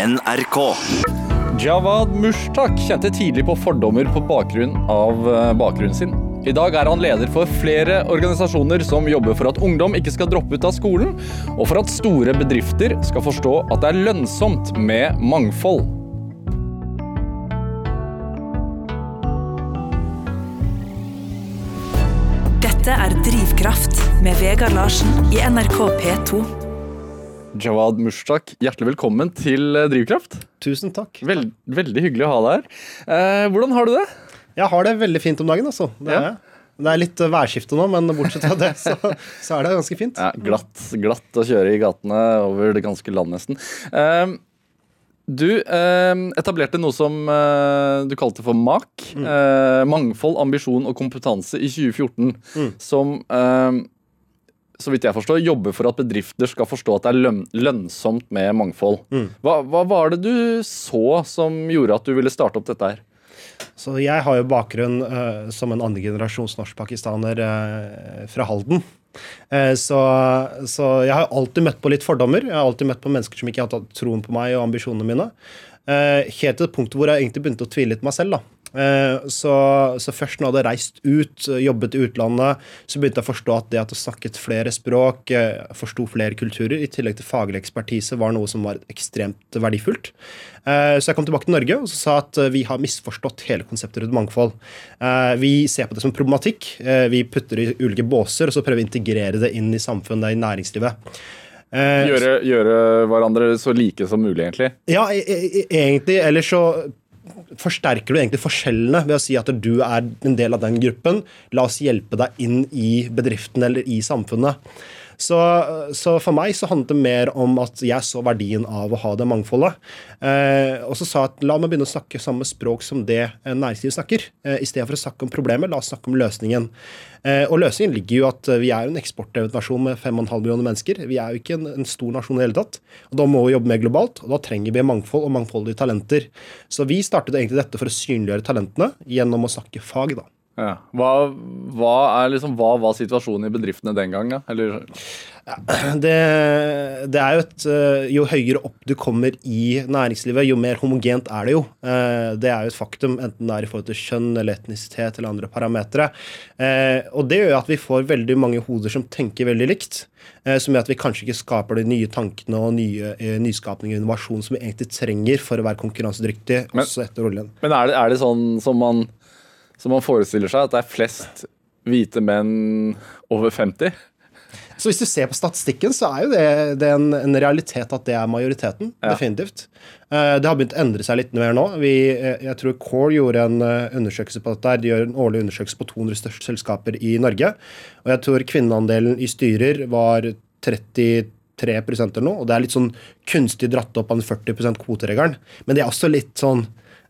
NRK. Jawad Mushtak kjente tidlig på fordommer på bakgrunn av eh, bakgrunnen sin. I dag er han leder for flere organisasjoner som jobber for at ungdom ikke skal droppe ut av skolen, og for at store bedrifter skal forstå at det er lønnsomt med mangfold. Dette er Drivkraft med Vegard Larsen i NRK P2. Jawad Mushtak, hjertelig velkommen til eh, Drivkraft. Tusen takk. Vel, veldig hyggelig å ha deg her. Eh, hvordan har du det? Jeg har det veldig fint om dagen, altså. Det Ja. er, jeg. det er litt eh, værskifte nå, men bortsett fra det, så, så er det ganske fint. Ja, glatt, glatt å kjøre i gatene over det ganske land, nesten. Eh, du eh, etablerte noe som eh, du kalte for MAK. Eh, mangfold, ambisjon og kompetanse i 2014. Som, eh, så vidt jeg forstår, jobber for at bedrifter skal forstå at det er lønn lønnsomt med mangfold. Hva, hva var det du så som gjorde at du ville starte opp dette her? Så jeg har jo bakgrunn uh, som en andregenerasjons norskpakistaner uh, fra Halden. Eh, så, så jeg har alltid møtt på litt fordommer. Jeg har alltid møtt på mennesker som ikke har hatt troen på meg og ambisjonene mine. Helt til det punktet hvor jeg egentlig begynte å tvile litt på meg selv. da. Eh, Så, så først når jeg hadde reist ut, jobbet i utlandet, så begynte jeg å forstå at det at jeg snakket flere språk, eh, forsto flere kulturer, i tillegg til faglig ekspertise, var noe som var ekstremt verdifullt. Eh, Så jeg kom tilbake til Norge og så sa at vi har misforstått hele konseptet rundt mangfold. Vi ser på det som problematikk. Vi putter det i ulike båser, og så prøver vi å integrere det inn i samfunnet, i næringslivet. Gjøre, gjøre hverandre så like som mulig, egentlig? ja, e e egentlig. Eller så forsterker du egentlig forskjellene ved å si at du er en del av den gruppen. La oss hjelpe deg inn i bedriften eller i samfunnet. Så, så for meg så handlet det mer om at jeg så verdien av å ha det mangfoldet. Eh, og så sa jeg at la meg begynne å snakke samme språk som det eh, næringslivet snakker. Eh, I stedet for å snakke om problemet, la oss snakke om løsningen. Eh, og løsningen ligger jo at eh, vi er en eksportdrevet nasjon med 5,5 millioner mennesker. Vi er jo ikke en, en stor nasjon i det hele tatt. Og da må vi jobbe mer globalt, og da trenger vi mangfold og mangfoldige talenter. Så vi startet egentlig dette for å synliggjøre talentene gjennom å snakke fag, da. Ja. Hva, hva, liksom, hva var situasjonen i bedriftene den gang? Da? Eller, Det, det er jo et eh, Jo høyere opp du kommer i næringslivet, jo mer homogent er det jo. Eh, Det er jo et faktum, enten det er i forhold til kjønn eller etnisitet eller andre parametere. Eh, Og det gjør at vi får veldig mange hoder som tenker veldig likt. Som gjør at vi kanskje ikke skaper de nye tankene og nye nyskapning og innovasjon som vi egentlig trenger for å være konkurransedyktig også etter oljen. men er det, er det sånn som man, som man forestiller seg, at det er flest hvite menn over 50? Så hvis du ser på statistikken, så er jo det, det er en, en realitet at det er majoriteten. Ja. Definitivt. Eh, det har begynt å endre seg litt mer nå. Vi, eh, jeg tror Core gjorde en eh, undersøkelse på dette. her. De gjør en årlig undersøkelse på 200 største selskaper i Norge. Og jeg tror kvinneandelen i styrer var 33 eller noe. Og det er litt sånn kunstig dratt opp av den 40% kvoteregelen. Men det er også litt sånn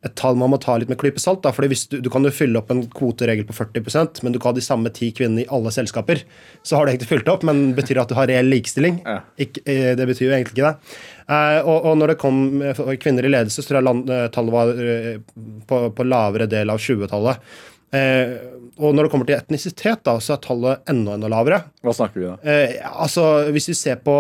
et tall man må ta litt med klype salt. da, fordi hvis du, du kan jo fylle opp en kvoteregel på 40% men du kan ha de samme ti kvinnene i alle selskaper. Så har du egentlig fylt opp, men betyr det at du har reell likestilling? Ja. Ikke, eh, det betyr jo egentlig ikke det. Eh, og, og når det kom kvinner i ledelse, så tror jeg land, eh, tallet var på, på lavere del av 20-tallet. Eh, og når det kommer til etnisitet, da, så er tallet enda enda lavere. Hva snakker vi da? Eh, altså, hvis vi ser på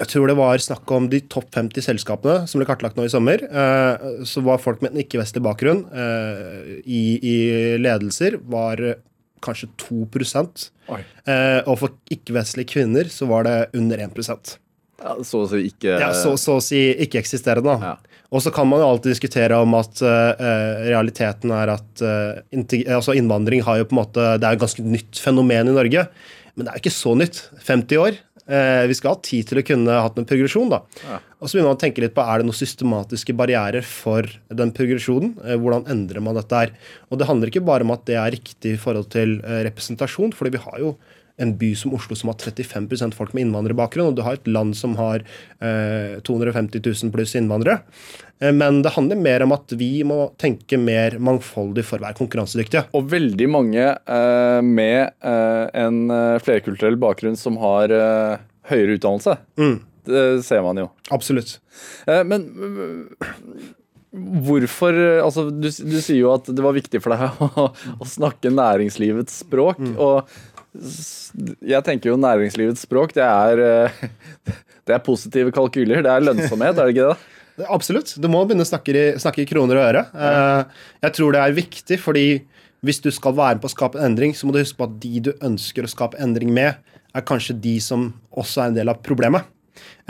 Jeg tror det var snakk om de topp 50 selskapene som ble kartlagt nå i sommer. Eh, så var folk med en ikke-vestlig bakgrunn eh, i, i ledelser var kanskje 2 Oi. eh, Og for ikke-vestlige kvinner så var det under 1 Ja, så å si ikke ja, så, så å si ikke-eksisterende. Ja. Og så kan man jo alltid diskutere om at realiteten er at altså innvandring har jo på en måte Det er et ganske nytt fenomen i Norge, men det er jo ikke så nytt. 50 år. Eh, vi skal ha tid til å kunne hatt en progresjon, da. Og så begynner man å tenke litt på er det noen systematiske barrierer for den progresjonen. Eh, hvordan endrer man dette her? Og det handler ikke bare om at det er riktig i forhold til eh, representasjon, fordi vi har jo en by som Oslo som har 35% folk med innvandrerbakgrunn, og du har et land som har eh, 250 000 pluss innvandrere. Eh, men det handler mer om at vi må tenke mer mangfoldig for å være konkurransedyktige. Og veldig mange eh, med en flerkulturell bakgrunn som har høyere utdannelse. Det ser man jo. Absolutt. Eh, men hvorfor Altså, du, du sier jo at det var viktig for deg å, å snakke næringslivets språk. Og Jeg tenker jo næringslivets språk, det er eh, Det er positive kalkyler. Det er lønnsomhet, er det ikke det? Det- Absolutt. Du må begynne å snakke i, snakke i kroner og øre. Eh, jeg tror det er viktig, fordi hvis du skal være med på å skape en endring, så må du huske på at de du ønsker å skape endring med, er kanskje de som også er en del av problemet.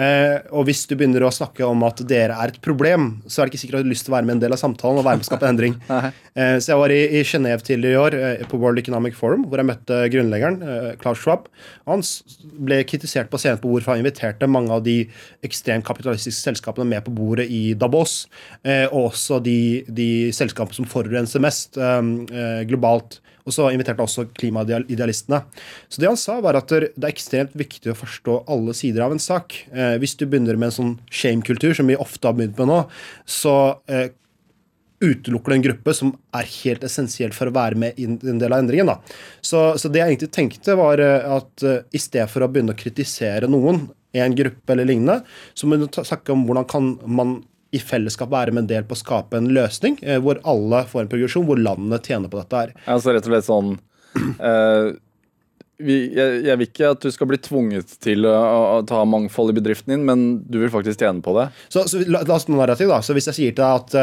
Eh, og hvis du begynner å snakke om at dere er et problem, så er det ikke sikkert at du har lyst til å være med en del av samtalen og være med å skape endring. Eh, så jeg var i, i Genéve tidligere i år, eh, på World Economic Forum, hvor jeg møtte grunnleggeren, eh, Klaus Schwab. Han ble kritisert på scenen på hvorfor han inviterte mange av de ekstremt kapitalistiske selskapene med på bordet i Davos, eh, og også de, de selskapene som forurenser mest eh, globalt. Og så inviterte han også klimaidealistene. Så det han sa, var at det er ekstremt viktig å forstå alle sider av en sak. Eh, hvis du begynner med en sånn shame-kultur, som vi ofte har begynt med nå, så eh, utelukker du en gruppe som er helt essensiell for å være med i en del av endringen. Så, så det jeg egentlig tenkte, var eh, at uh, i stedet for å begynne å kritisere noen, en gruppe eller lignende, så må du snakke om hvordan kan man i fellesskap være med en del på å skape en løsning eh, hvor alle får en progresjon, hvor landene tjener på dette her. Altså rett og slett sånn eh, vi, jeg, jeg vil ikke at du skal bli tvunget til å, å ta mangfold i bedriften din, men du vil faktisk tjene på det. Så, så la, la oss narrativ, da. Så hvis jeg sier til deg at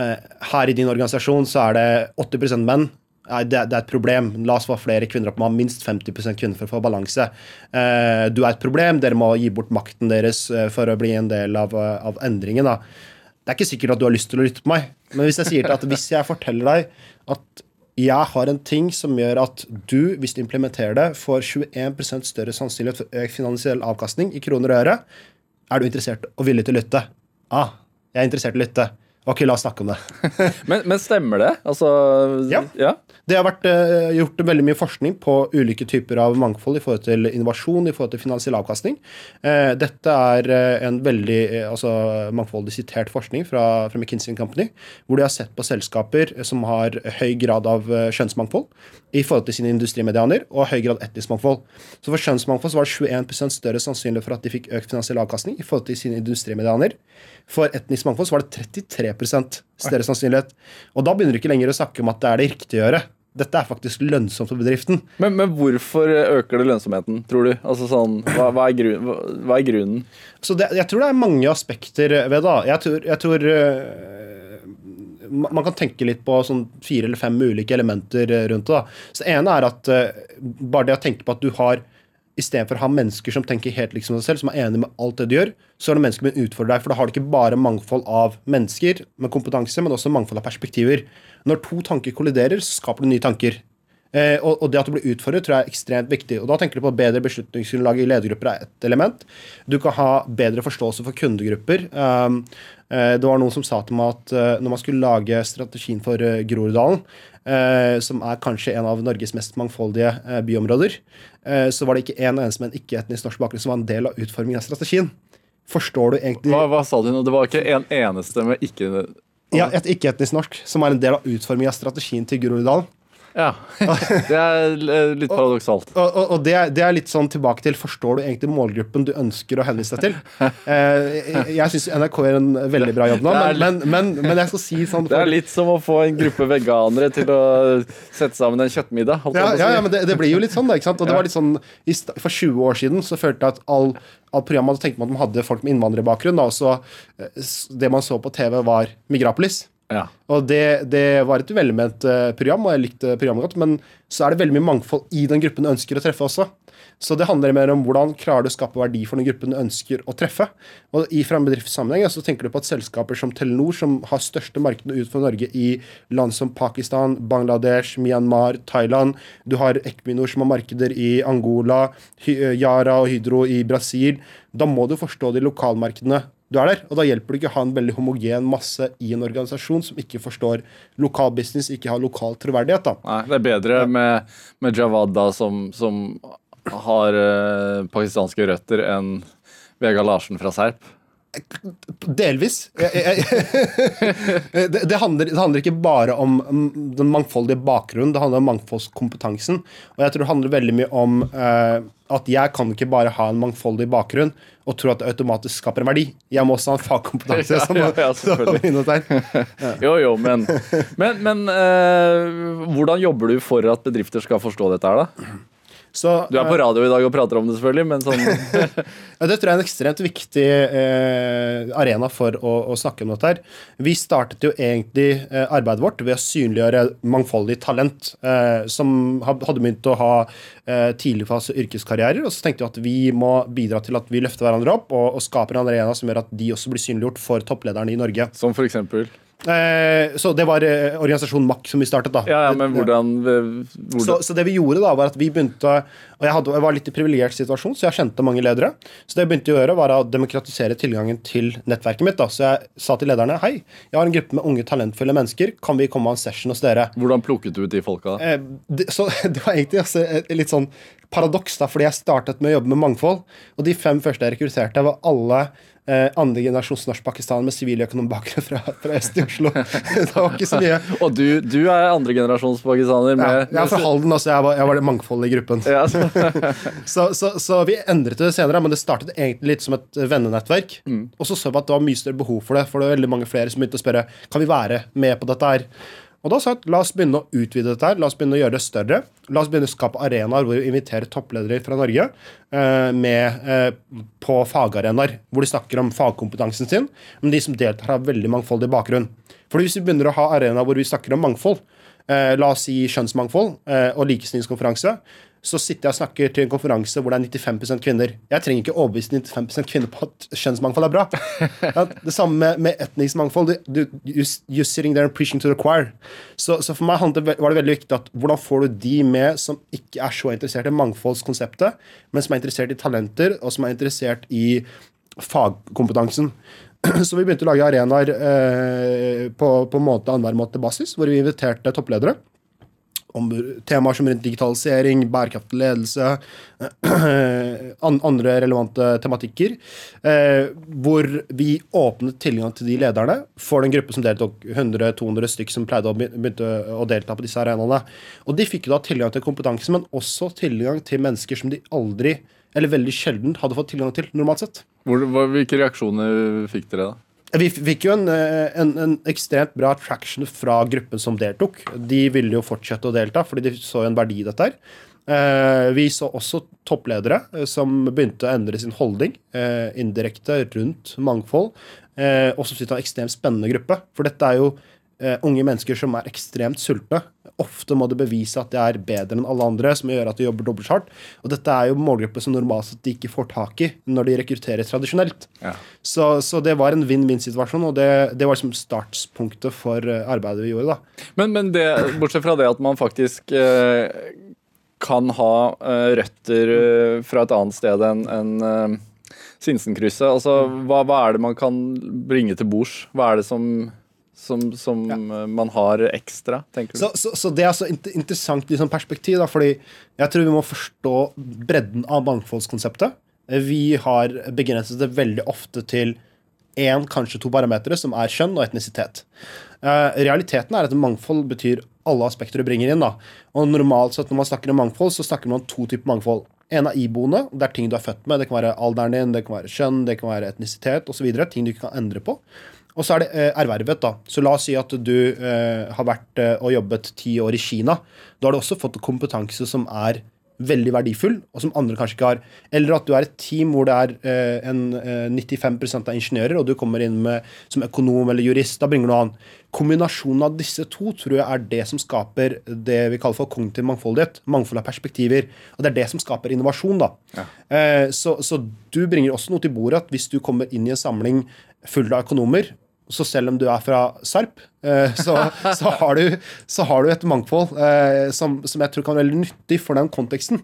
eh, her i din organisasjon så er det 80 menn, det, er et problem. La oss få flere kvinner opp. Man har minst 50 kvinner for å få balanse. Eh, du er et problem. Dere må gi bort makten deres eh, for å bli en del av, eh, av endringen. da. Det er ikke sikkert at du har lyst til å lytte på meg, men hvis jeg sier til at hvis jeg forteller deg at jeg har en ting som gjør at du, hvis du implementerer det, får 21% større sannsynlighet for økt finansiell avkastning i kroner og øre, er du interessert og villig til å lytte? Ah, jeg er interessert i å lytte. Ok, la oss snakke om det. Men, men stemmer det? Altså Ja. ja? Det har vært uh, gjort veldig mye forskning på ulike typer av mangfold i forhold til innovasjon, i forhold til finansiell avkastning. Uh, dette er uh, en veldig altså, mangfoldig sitert forskning fra, fra McKinsey Company, hvor de har sett på selskaper som har høy grad av kjønnsmangfold i forhold til sine industrimedianer, og høy grad etnisk mangfold. Så for kjønnsmangfold så var det 21% større sannsynlig for at de fikk økt finansiell avkastning i forhold til sine industrimedianer. For etnisk mangfold så var det 33 større sannsynlighet. Og da begynner du ikke lenger å snakke om at det er det riktige å gjøre. Dette er faktisk lønnsomt for bedriften. Men, men hvorfor øker det lønnsomheten, tror du? Altså sånn, hva, hva, er, grun, hva, hva er grunnen? Så det, jeg tror det er mange aspekter ved det. Jeg tror, jeg tror øh, Man kan tenke litt på sånn fire eller fem ulike elementer øh, rundt det. da. Så det ene er at bare det å tenke på at du har Istedenfor å ha mennesker som tenker helt liksom seg selv, som er enige med alt det du gjør, så er det mennesker som utfordrer deg. For da har du ikke bare mangfold av mennesker med kompetanse, men også mangfold av perspektiver. Når to tanker kolliderer, så skaper du nye tanker. Eh, og, og det at du blir utfordret, tror jeg er ekstremt viktig. Og da tenker du på bedre beslutningsgrunnlag i ledergrupper er ett element. Du kan ha bedre forståelse for kundegrupper. Um, eh, det var noen som sa til meg at eh, når man skulle lage strategien for eh, Groruddalen, som er kanskje en av Norges mest mangfoldige eh, byområder, eh, så var det ikke en eneste med en ikke-etnisk norsk bakgrunn som var en del av utformingen av strategien. Forstår du egentlig Hva, hva sa du nå? Det var ikke en eneste med ikke Ja, et ikke-etnisk norsk som er en del av utformingen av strategien til Groruddalen. Ja. Det er eh, litt paradoksalt. Og, og, og det, det er litt sånn tilbake til Forstår du egentlig målgruppen du ønsker å henvise deg til? Eh, jeg syns NRK gjør en veldig bra jobb nå, men, men, men, men jeg skal si sånn Det er litt som å få en gruppe veganere til å sette sammen en kjøttmiddag. ja, ja, ja, men det, det blir jo litt sånn, da. ikke sant? Og det var litt sånn, For 20 år siden så følte jeg at all, all programmet hadde tenkt man at de hadde folk med innvandrerbakgrunn. Da, og så eh, Det man så på TV, var Migrapolis. Ja. Og det, det var et velment eh, program, og jeg likte programmet godt, men så er det veldig mye mangfold i den gruppen du ønsker å treffe også. Så det handler mer om hvordan klarer du å skape verdi for den gruppen du ønsker å treffe. Og i fra en bedriftssammenheng så tenker du på at selskaper som Telenor, som har største markedene utenfor Norge i land som Pakistan, Bangladesh, Myanmar, Thailand Du har Equinor som har markeder i Angola, eh, Yara og Hydro i Brasil. Da må du forstå de lokalmarkedene du er der. Og da hjelper det ikke å ha en veldig homogen masse i en organisasjon som ikke forstår lokal business, ikke har lokal troverdighet. da. Nei, det er bedre med, med Jawad da, som, som har eh, pakistanske røtter, enn Vegard Larsen fra Serp. Delvis. Det, det, handler, det handler ikke bare om den mangfoldige bakgrunnen, det handler om mangfoldskompetansen. Og jeg tror det handler veldig mye om uh, at jeg kan ikke bare ha en mangfoldig bakgrunn og tro at det automatisk skaper en verdi. Jeg må også ha en fagkompetanse. Ja, ja, ja, selvfølgelig. Jo, jo, men, men, men uh, hvordan jobber du for at bedrifter skal forstå dette her, da? Så, Du er på radio i dag og prater om det, selvfølgelig, men sånn Det tror jeg er en ekstremt viktig eh, arena for å, å snakke om dette. her. Vi startet jo egentlig eh, arbeidet vårt ved å synliggjøre mangfoldig talent eh, som hadde begynt å ha eh, tidligfase yrkeskarrierer. Og så tenkte vi at vi må bidra til at vi løfter hverandre opp og, og skaper en arena som gjør at de også blir synliggjort for topplederne i Norge. Som for eksempel Eh, så det var eh, organisasjonen MAK som vi startet, da. Ja, ja, men hvordan, hvordan Så, så det vi gjorde da, var at vi begynte Og jeg, hadde, jeg var litt i privilegert situasjon, så jeg kjente mange ledere. Så det jeg begynte å gjøre, var å demokratisere tilgangen til nettverket mitt. da. Så jeg sa til lederne hei, jeg har en gruppe med unge, talentfulle mennesker. Kan vi komme av en session hos dere? Hvordan plukket du ut de folka? Eh, så det var egentlig altså, litt sånn paradoks, da, fordi jeg startet med å jobbe med mangfold. Og de fem første jeg rekrutterte, var alle eh, andre generasjons norsk-pakistanere med siviløkonombakgrunn fra, fra øst i Oslo. det var ikke så mye. Og du, du er andregenerasjons pakistaner Ja, jeg er fra Halden, altså. Jeg var, jeg var det mangfoldet i gruppen. Ja, så- Så, så, så vi endret det senere, men det startet egentlig litt som et vennenettverk. Og så så vi at det var mye større behov for det, for det var veldig mange flere som begynte å spørre kan vi være med på dette her. Og da sa jeg at la oss begynne å utvide dette her, la oss begynne å gjøre det større. La oss begynne å skape arenaer hvor vi inviterer toppledere fra Norge eh, med, eh, på fagarenaer, hvor de snakker om fagkompetansen sin. Men de som deltar, har veldig mangfoldig bakgrunn. For hvis vi begynner å ha arenaer hvor vi snakker om mangfold, eh, la oss si kjønnsmangfold eh, og likestillingskonferanse, så sitter jeg og snakker til en konferanse hvor det er 95% kvinner. Jeg trenger ikke overbevise 95 kvinner på at kjønnsmangfold er bra. Ja, det samme med, med etnisk mangfold. Du, du, you, you're sitting there and preaching to the choir. Så, så for meg var det veldig viktig at hvordan får du de med som ikke er så interessert i mangfoldskonseptet, men som er interessert i talenter, og som er interessert i fagkompetansen. Så vi begynte å lage arenaer eh, på, på måte, annenhver måte basis, hvor vi inviterte toppledere om temaer som rundt digitalisering, bærekraftig ledelse, andre relevante tematikker, eh, hvor vi åpnet tilgang til de lederne for den gruppe som deltok, 100-200 stykk som pleide å begynte å delta på disse arenaene. Og de fikk da tilgang til kompetanse, men også tilgang til mennesker som de aldri, eller veldig sjelden, hadde fått tilgang til normalt sett. Hvor, hvilke reaksjoner fikk dere da? Vi fikk jo en, eh, en, en ekstremt bra traction fra gruppen som deltok. De ville jo fortsette å delta, fordi de så en verdi i dette her. Eh, Vi så også toppledere eh, som begynte å endre sin holdning indirekte rundt mangfold. Og som sitter en ekstremt spennende gruppe. For dette er jo unge mennesker som er ekstremt sultne. Ofte må de bevise at de er bedre enn alle andre, som gjør at de jobber dobbelt hardt. Og dette er jo målgrupper som normalt sett de ikke får tak i når de rekrutterer tradisjonelt. Ja. Så, så det var en vinn-vinn-situasjon, og det, det var liksom startspunktet for eh, arbeidet vi gjorde. da. Men, men det, bortsett fra det at man faktisk eh, kan ha eh, røtter eh, fra et annet sted enn en, eh, Sinsenkrysset, altså hva, hva er det man kan bringe til bords? Hva er det som, som, som ja. man har ekstra, tenker du? Så, så, så det er så inter interessant liksom, perspektiv, da, fordi jeg tror vi må forstå bredden av mangfoldskonseptet. Vi har begrenset det veldig ofte til én, kanskje to parametere, som er kjønn og etnisitet. Eh, realiteten er at mangfold betyr alle aspekter du bringer inn. da. Og normalt sett Når man snakker om mangfold, så snakker man om to typer mangfold. En er iboende. Det er ting du er født med. Det kan være alderen din, det kan være kjønn, det kan være etnisitet osv. Ting du ikke kan endre på. Og så er det eh, ervervet. da. Så la oss si at du eh, har vært eh, og jobbet ti år i Kina. Da har du også fått kompetanse som er veldig verdifull, og som andre kanskje ikke har. Eller at du er et team hvor det er en, eh, 95% av ingeniører, og du kommer inn med, som økonom eller jurist. Da bringer du noe annet. Kombinasjonen av disse to tror jeg er det som skaper det vi kaller for kognitiv mangfoldighet. Mangfold av perspektiver. Og det er det som skaper innovasjon. da. Eh, så, så du bringer også noe til bordet at hvis du kommer inn i en samling full av økonomer, så selv om du er fra Sarp, eh, så, så, har du, så har du et mangfold eh, som, som jeg tror kan være veldig nyttig for den konteksten.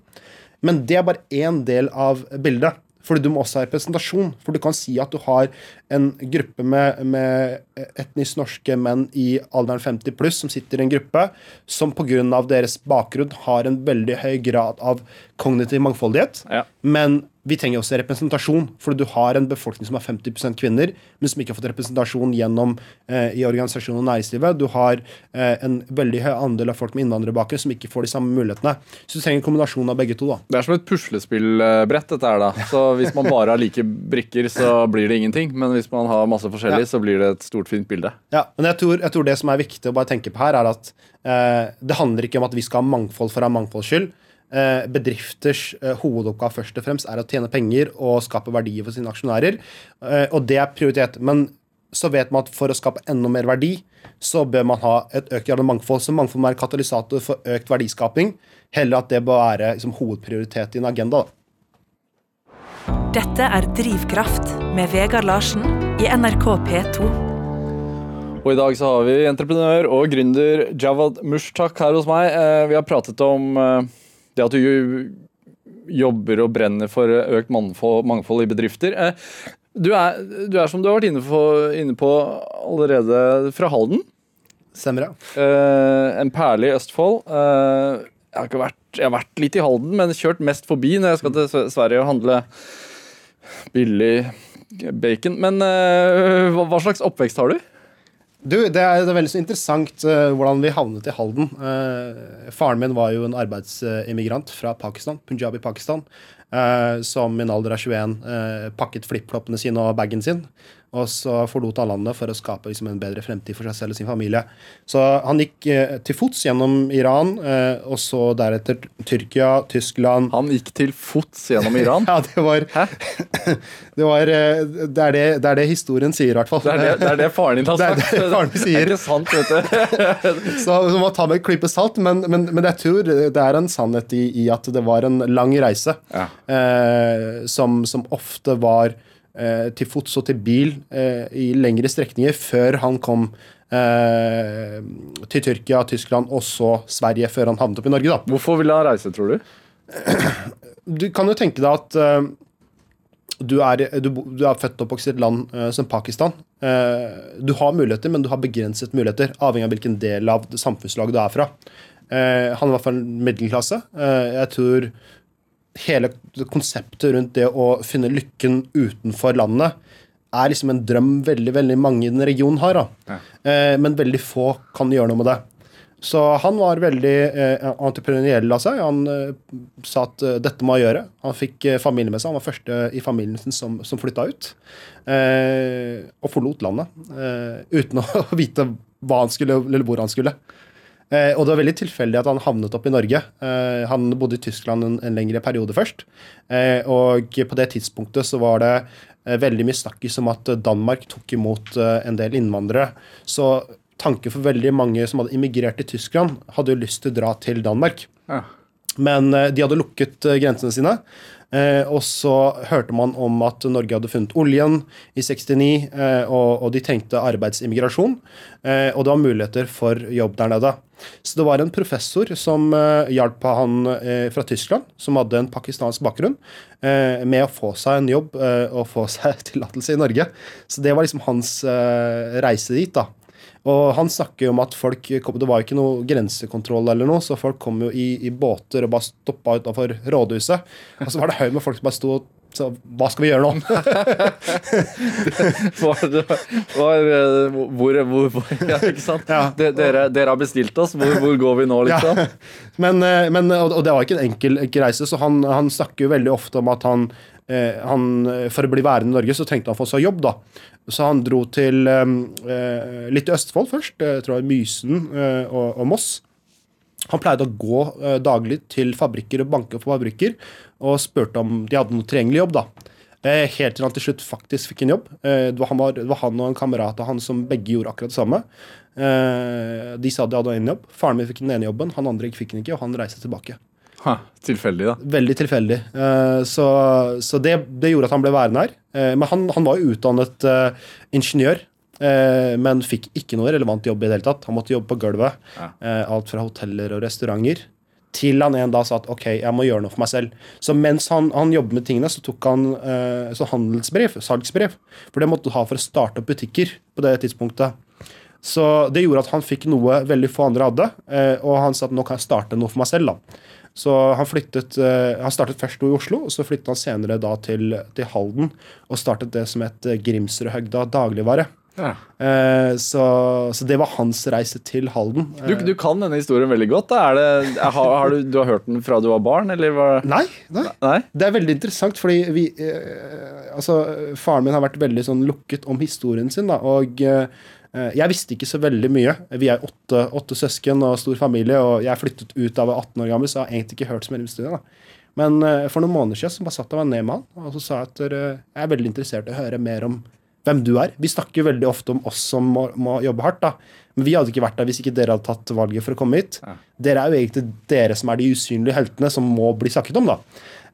Men det er bare én del av bildet. Fordi du må også ha representasjon. For du kan si at du har en gruppe med, med etnisk norske menn i alderen 50 pluss som sitter i en gruppe som pga. deres bakgrunn har en veldig høy grad av kognitiv mangfoldighet. Ja. Men vi trenger også representasjon, for du har en befolkning som er 50% kvinner, men som ikke har fått representasjon gjennom eh, i organisasjonen og næringslivet. Du har eh, en veldig høy andel av folk med innvandrerbakgrunn som ikke får de samme mulighetene. Så du trenger en kombinasjon av begge to. da. Det er som et puslespillbrett, dette her, da. Så hvis man bare har like brikker, så blir det ingenting. Men hvis man har masse forskjellig, Ja. så blir det et stort, fint bilde. Ja, men jeg tror, jeg tror det som er viktig å bare tenke på her, er at eh, det handler ikke om at vi skal ha mangfold for å ha mangfolds skyld. Eh, bedrifters eh, hovedoppgave først og fremst er å tjene penger og skape verdier for sine aksjonærer, eh, og det er prioritet. Men så vet man at for å skape enda mer verdi, så bør man ha et økt grad av mangfold. Så mangfold må være katalysator for økt verdiskaping, heller at det bør være liksom, hovedprioritet i en agenda. da. Dette er Drivkraft med Vegard Larsen i NRK P2. Og i dag så har vi entreprenør og gründer Javad Mushtak her hos meg. Eh, Vi har pratet om det at du jo- jobber og brenner for økt mangfold, mangfold i bedrifter. Eh, Du er, du er som du har vært inne på, inne på allerede fra Halden. Stemmer, ja. Eh, en perle i Østfold. Eh, jeg, har vært, jeg har vært litt i Halden, men kjørt mest forbi når jeg skal til Sverige og handle billig bacon. Men eh, hva, hva slags oppvekst har du? Du, det er, veldig så interessant uh, hvordan vi havnet i Halden. Uh, faren min var jo en arbeidsimmigrant fra Pakistan, Punjab i Pakistan, uh, som i en alder av 21 eh, pakket flipfloppene sine og bagen sin. Og så forlot han landet for å skape liksom, en bedre fremtid for seg selv og sin familie. Så han gikk eh, til fots gjennom Iran, eh, og så deretter Tyrkia, Tyskland Han gikk til fots gjennom Iran. Ja, det var? Det, var, eh, det, er det, det er det historien sier, i hvert fall. Det er det, det, er det faren din har sagt. Det er det faren min sier. Det er ikke sant, vet du. Så så må ta med et klype salt, men, men, men jeg tror det er en sannhet i, i at det var en lang reise. Ja. Eh, som, som ofte var til fots og til bil eh, i lengre strekninger før han kom eh, til Tyrkia, Tyskland og så Sverige, før han havnet opp i Norge. da. Hvorfor ville han reise, tror du? Du kan jo tenke deg at eh, du, er, du, du er født og oppvokst i et land eh, som Pakistan. Eh, du har muligheter, men du har begrenset muligheter, avhengig av hvilken del av samfunnslaget du er fra. Eh, han var fra en middelklasse. Eh, jeg tror hele konseptet rundt det å finne lykken utenfor landet er liksom en drøm veldig veldig mange i den regionen har. Da. Eh, men veldig få kan gjøre noe med det. Så han var veldig eh, entreprenøriell av seg. Han eh, sa at eh, dette må jeg gjøre. Han fikk eh, familie med seg. Han var første i familien sin som, som flytta ut. Eh, og forlot landet uten å vite hva han skulle, eller hvor han skulle. Eh, og det var veldig tilfeldig at han havnet opp i Norge. Eh, han bodde i Tyskland en, en lengre periode først. Eh, og på det tidspunktet så var det veldig mye snakkis om at Danmark tok imot en del innvandrere. Så tanken for veldig mange som hadde immigrert til Tyskland, hadde jo lyst til å dra til Danmark. Ja. Men de hadde lukket grensene sine. Eh, og så hørte man om at Norge hadde funnet oljen i 69, eh, og, og de trengte arbeidsimmigrasjon. Eh, og det var muligheter for jobb der nede. Så det var en professor som eh, hjalp han eh, fra Tyskland, som hadde en pakistansk bakgrunn, eh, med å få seg en jobb og få seg tillatelse i Norge. Så det var liksom hans reise dit, da. Og han snakker jo om at folk kom, Det var ikke noe grensekontroll eller noe, så folk kom jo i, i båter og bare stoppa utafor rådhuset. Og så var det haug med folk som bare sto og sa Hva skal vi gjøre nå? Var, var, eh, hvor, hvor, hvor Ja, ikke sant? Ja. Dere, dere har bestilt oss. Hvor, hvor går vi nå, liksom? Ja. Men, eh, men, og det var ikke en enkel, enkel reise, så han, han snakker jo veldig ofte om at han, han eh, For å bli værende i Norge, så trengte han få seg jobb, da. Så han dro til eh, eh, litt i Østfold først, eh, jeg tror jeg Mysen eh, og, og Moss. Han pleide å gå eh, daglig til fabrikker og banke på fabrikker og spurte om de hadde noe tilgjengelig jobb. da. Eh, helt til han til slutt faktisk fikk en jobb. Eh, det, var han, det var han og en kamerat av han som begge gjorde akkurat det samme. Eh, de sa de hadde en jobb. Faren min fikk den ene jobben, han andre fikk den ikke, og han reiste tilbake. Ha, tilfeldig, da. Veldig tilfeldig. Eh, så så det, det gjorde at han ble værende her. Eh, men han, han var jo utdannet eh, ingeniør. men fikk ikke noe relevant jobb i det hele tatt. Han måtte jobbe på gulvet. Ja. alt fra hoteller og restauranter. Til han en dag sa at ok, jeg må gjøre noe for meg selv. Så mens han, han jobbet med tingene, så tok han så handelsbrev, salgsbrev. For det måtte du ha for å starte opp butikker på det tidspunktet. Så det gjorde at han fikk noe veldig få andre hadde, og han sa at nå kan jeg starte noe for meg selv. da. Så han flyttet, eh, han startet først i Oslo, og så flyttet han senere da til, til Halden og startet det som het Grimsrødhøgda dagligvare. Ja. Eh, så, så det var hans reise til Halden. Du, du kan denne historien veldig godt. Det, har, har du, du har hørt den fra du var barn, eller hva? Nei, nei. Nei? Det er veldig interessant, fordi vi eh, Altså, faren min har vært veldig sånn lukket om historien sin, da, og eh, jeg visste ikke så veldig mye. Vi er åtte, åtte søsken og stor familie, og jeg flyttet ut da jeg var 18 år gammel, så jeg har egentlig ikke hørt så mye om studiet da. Men eh, for noen måneder siden så bare satt jeg meg ned med han og så sa jeg at eh, jeg er veldig interessert i å høre mer om hvem du er. Vi snakker veldig ofte om oss som må, må jobbe hardt, da. Men vi hadde ikke vært der hvis ikke dere hadde tatt valget for å komme hit. Dere er jo egentlig dere som er de usynlige heltene som må bli snakket om, da.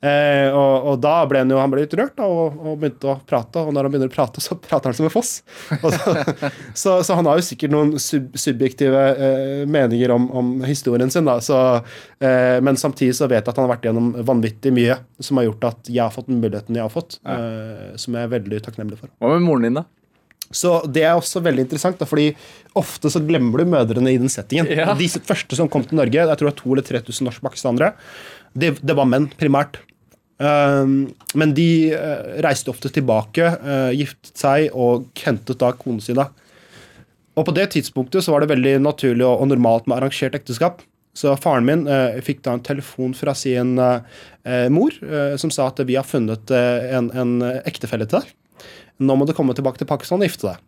Eh, og, og da ble han jo han ble litt rørt da, og, og begynte å prate. Og når han begynner å prate, så prater han som en foss. Så, så, så han har jo sikkert noen sub subjektive eh, meninger om, om historien sin. da, så, eh, Men samtidig så vet jeg at han har vært gjennom vanvittig mye som har gjort at jeg har fått den muligheten jeg har fått. Eh, som jeg er veldig takknemlig for. Hva med moren din, da? Så det er også veldig interessant, da, fordi ofte så glemmer du mødrene i den settingen. Ja. De første som kom til Norge, jeg tror det var 2000 eller 3000 norsk-pakistanere, det, det var menn primært. Um, men de eh, reiste ofte tilbake, eh, giftet seg og hentet da konene sine. Og på det tidspunktet så var det veldig naturlig og, normalt med arrangert ekteskap. Så faren min eh, fikk da en telefon fra sin eh, mor eh, som sa at vi har funnet en, en ektefelle til deg. Nå må du komme tilbake til Pakistan og gifte deg.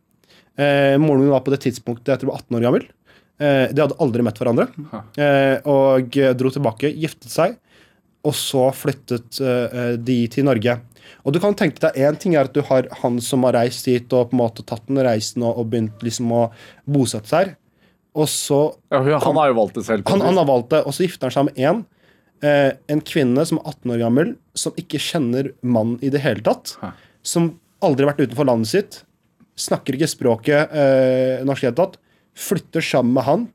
Moren min var på det tidspunktet jeg tror var 18 år gammel. De hadde aldri møtt hverandre. Og dro tilbake, giftet seg, og så flyttet eh, de til Norge. Og du kan tenke deg, Én ting er at du har han som har reist hit og på en måte tatt den reisen og, og begynt liksom å bosette seg her. Og så Ja, han har jo valgt det selv. han, han har valgt det, og så gifter han seg med én. Eh, en kvinne som er 18 år gammel, som ikke kjenner mann i det hele tatt. Hæ. Som aldri har vært utenfor landet sitt. Snakker ikke språket eh, norsk i det hele tatt. Flytter sammen med han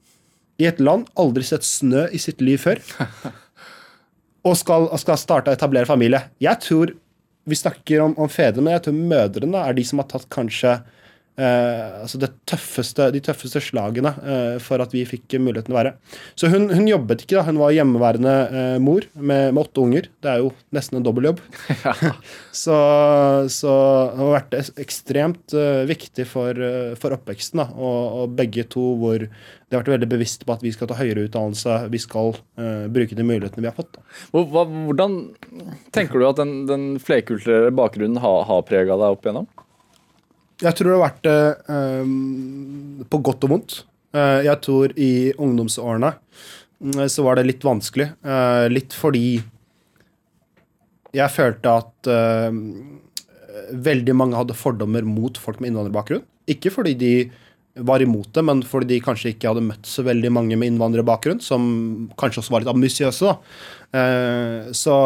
i et land, aldri sett snø i sitt liv før. Og skal, og skal starte å etablere familie. Jeg tror Vi snakker om, om fedrene, jeg tror mødrene er de som har tatt kanskje eh, altså det tøffeste, de tøffeste slagene eh, for at vi fikk muligheten til å være. Så hun, hun jobbet ikke, da. Hun var hjemmeværende eh, mor med, med åtte unger. Det er jo nesten en dobbeltjobb. så, så det har vært ekstremt viktig for, for oppveksten. Og, og begge to hvor de har vært veldig bevisst på at vi skal ta høyere utdannelse. Vi skal bruke de mulighetene vi har fått. Hva, hvordan tenker du at den, den flerkulturelle bakgrunnen har, har prega deg opp igjennom? Jeg tror det har vært det eh, på godt og vondt. Uh, jeg tror i ungdomsårene uh, så var det litt vanskelig. Uh, litt fordi jeg følte at eh, veldig mange hadde fordommer mot folk med innvandrerbakgrunn. Ikke fordi de var imot det, men fordi de kanskje ikke hadde møtt så veldig mange med innvandrerbakgrunn, som kanskje også var litt ambisiøse. Eh, så,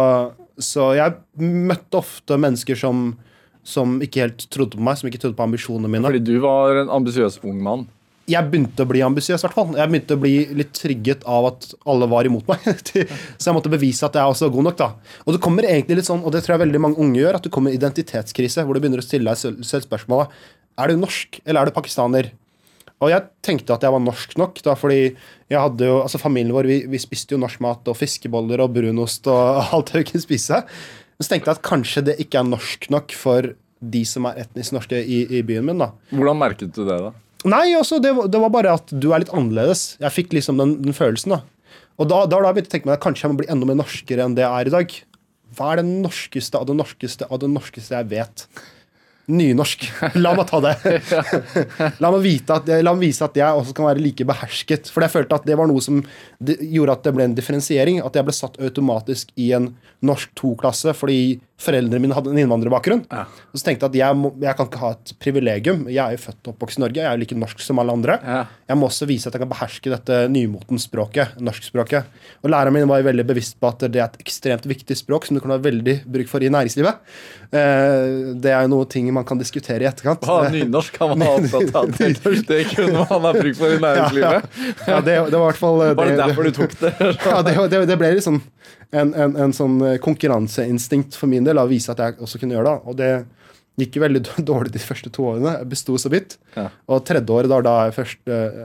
så jeg møtte ofte mennesker som, som ikke helt trodde på meg, som ikke trodde på ambisjonene mine. Fordi du var en ambisiøs ung mann. Jeg begynte å bli ambisiøs, i hvert fall. Jeg begynte å bli litt trygget av at alle var imot meg. så jeg måtte bevise at jeg også var god nok, da. Og det kommer egentlig litt sånn, og det tror jeg veldig mange unge gjør, at du kommer i identitetskrise, hvor du begynner å stille deg selv, selv spørsmålet Er du norsk, eller er du pakistaner? Og jeg tenkte at jeg var norsk nok, da, fordi jeg hadde jo, altså familien vår vi, vi spiste jo norsk mat og fiskeboller og brunost og alt vi kunne spise. Men så tenkte jeg at kanskje det ikke er norsk nok for de som er etnisk norske i, i byen min. da. Hvordan merket du det, da? Nei, også, det, var- det var bare at du er litt annerledes. Jeg fikk liksom den, den følelsen. da. Og da, da, da begynte jeg å tenke meg at kanskje jeg må bli enda mer norskere enn det jeg er i dag. Hva er det norskeste av det norskeste av det norskeste jeg vet? Nynorsk. La meg ta det. la, meg vite at, la meg vise at jeg også kan være like behersket. For jeg følte at det var noe som gjorde at det ble en differensiering. At jeg ble satt automatisk i en norsk to-klasse fordi foreldrene mine hadde en innvandrerbakgrunn. Ja. Og så tenkte jeg at jeg, må, jeg kan ikke ha et privilegium. Jeg er jo født og oppvokst i Norge. Jeg er jo like norsk som alle andre. Ja. Jeg må også vise at jeg kan beherske dette nymotens språket, norskspråket. Og læreren min var jo veldig bevisst på at det er et ekstremt viktig språk som du kan ha veldig bruk for i næringslivet. Eh, det er jo noe ting man kan diskutere i etterkant. Ah, nynorsk han var opptatt av. Det, det kunne man ha bruk for i næringslivet. Ja, det, det var i hvert fall eh, Var det derfor du tok det? ja, det, det, ble sånn en, en, en sånn eh, konkurranseinstinkt for min del, å vise at jeg også kunne gjøre det. Og det gikk jo veldig dårlig de første to årene. Jeg besto så vidt. Ja. Og tredje året, da, da jeg først eh,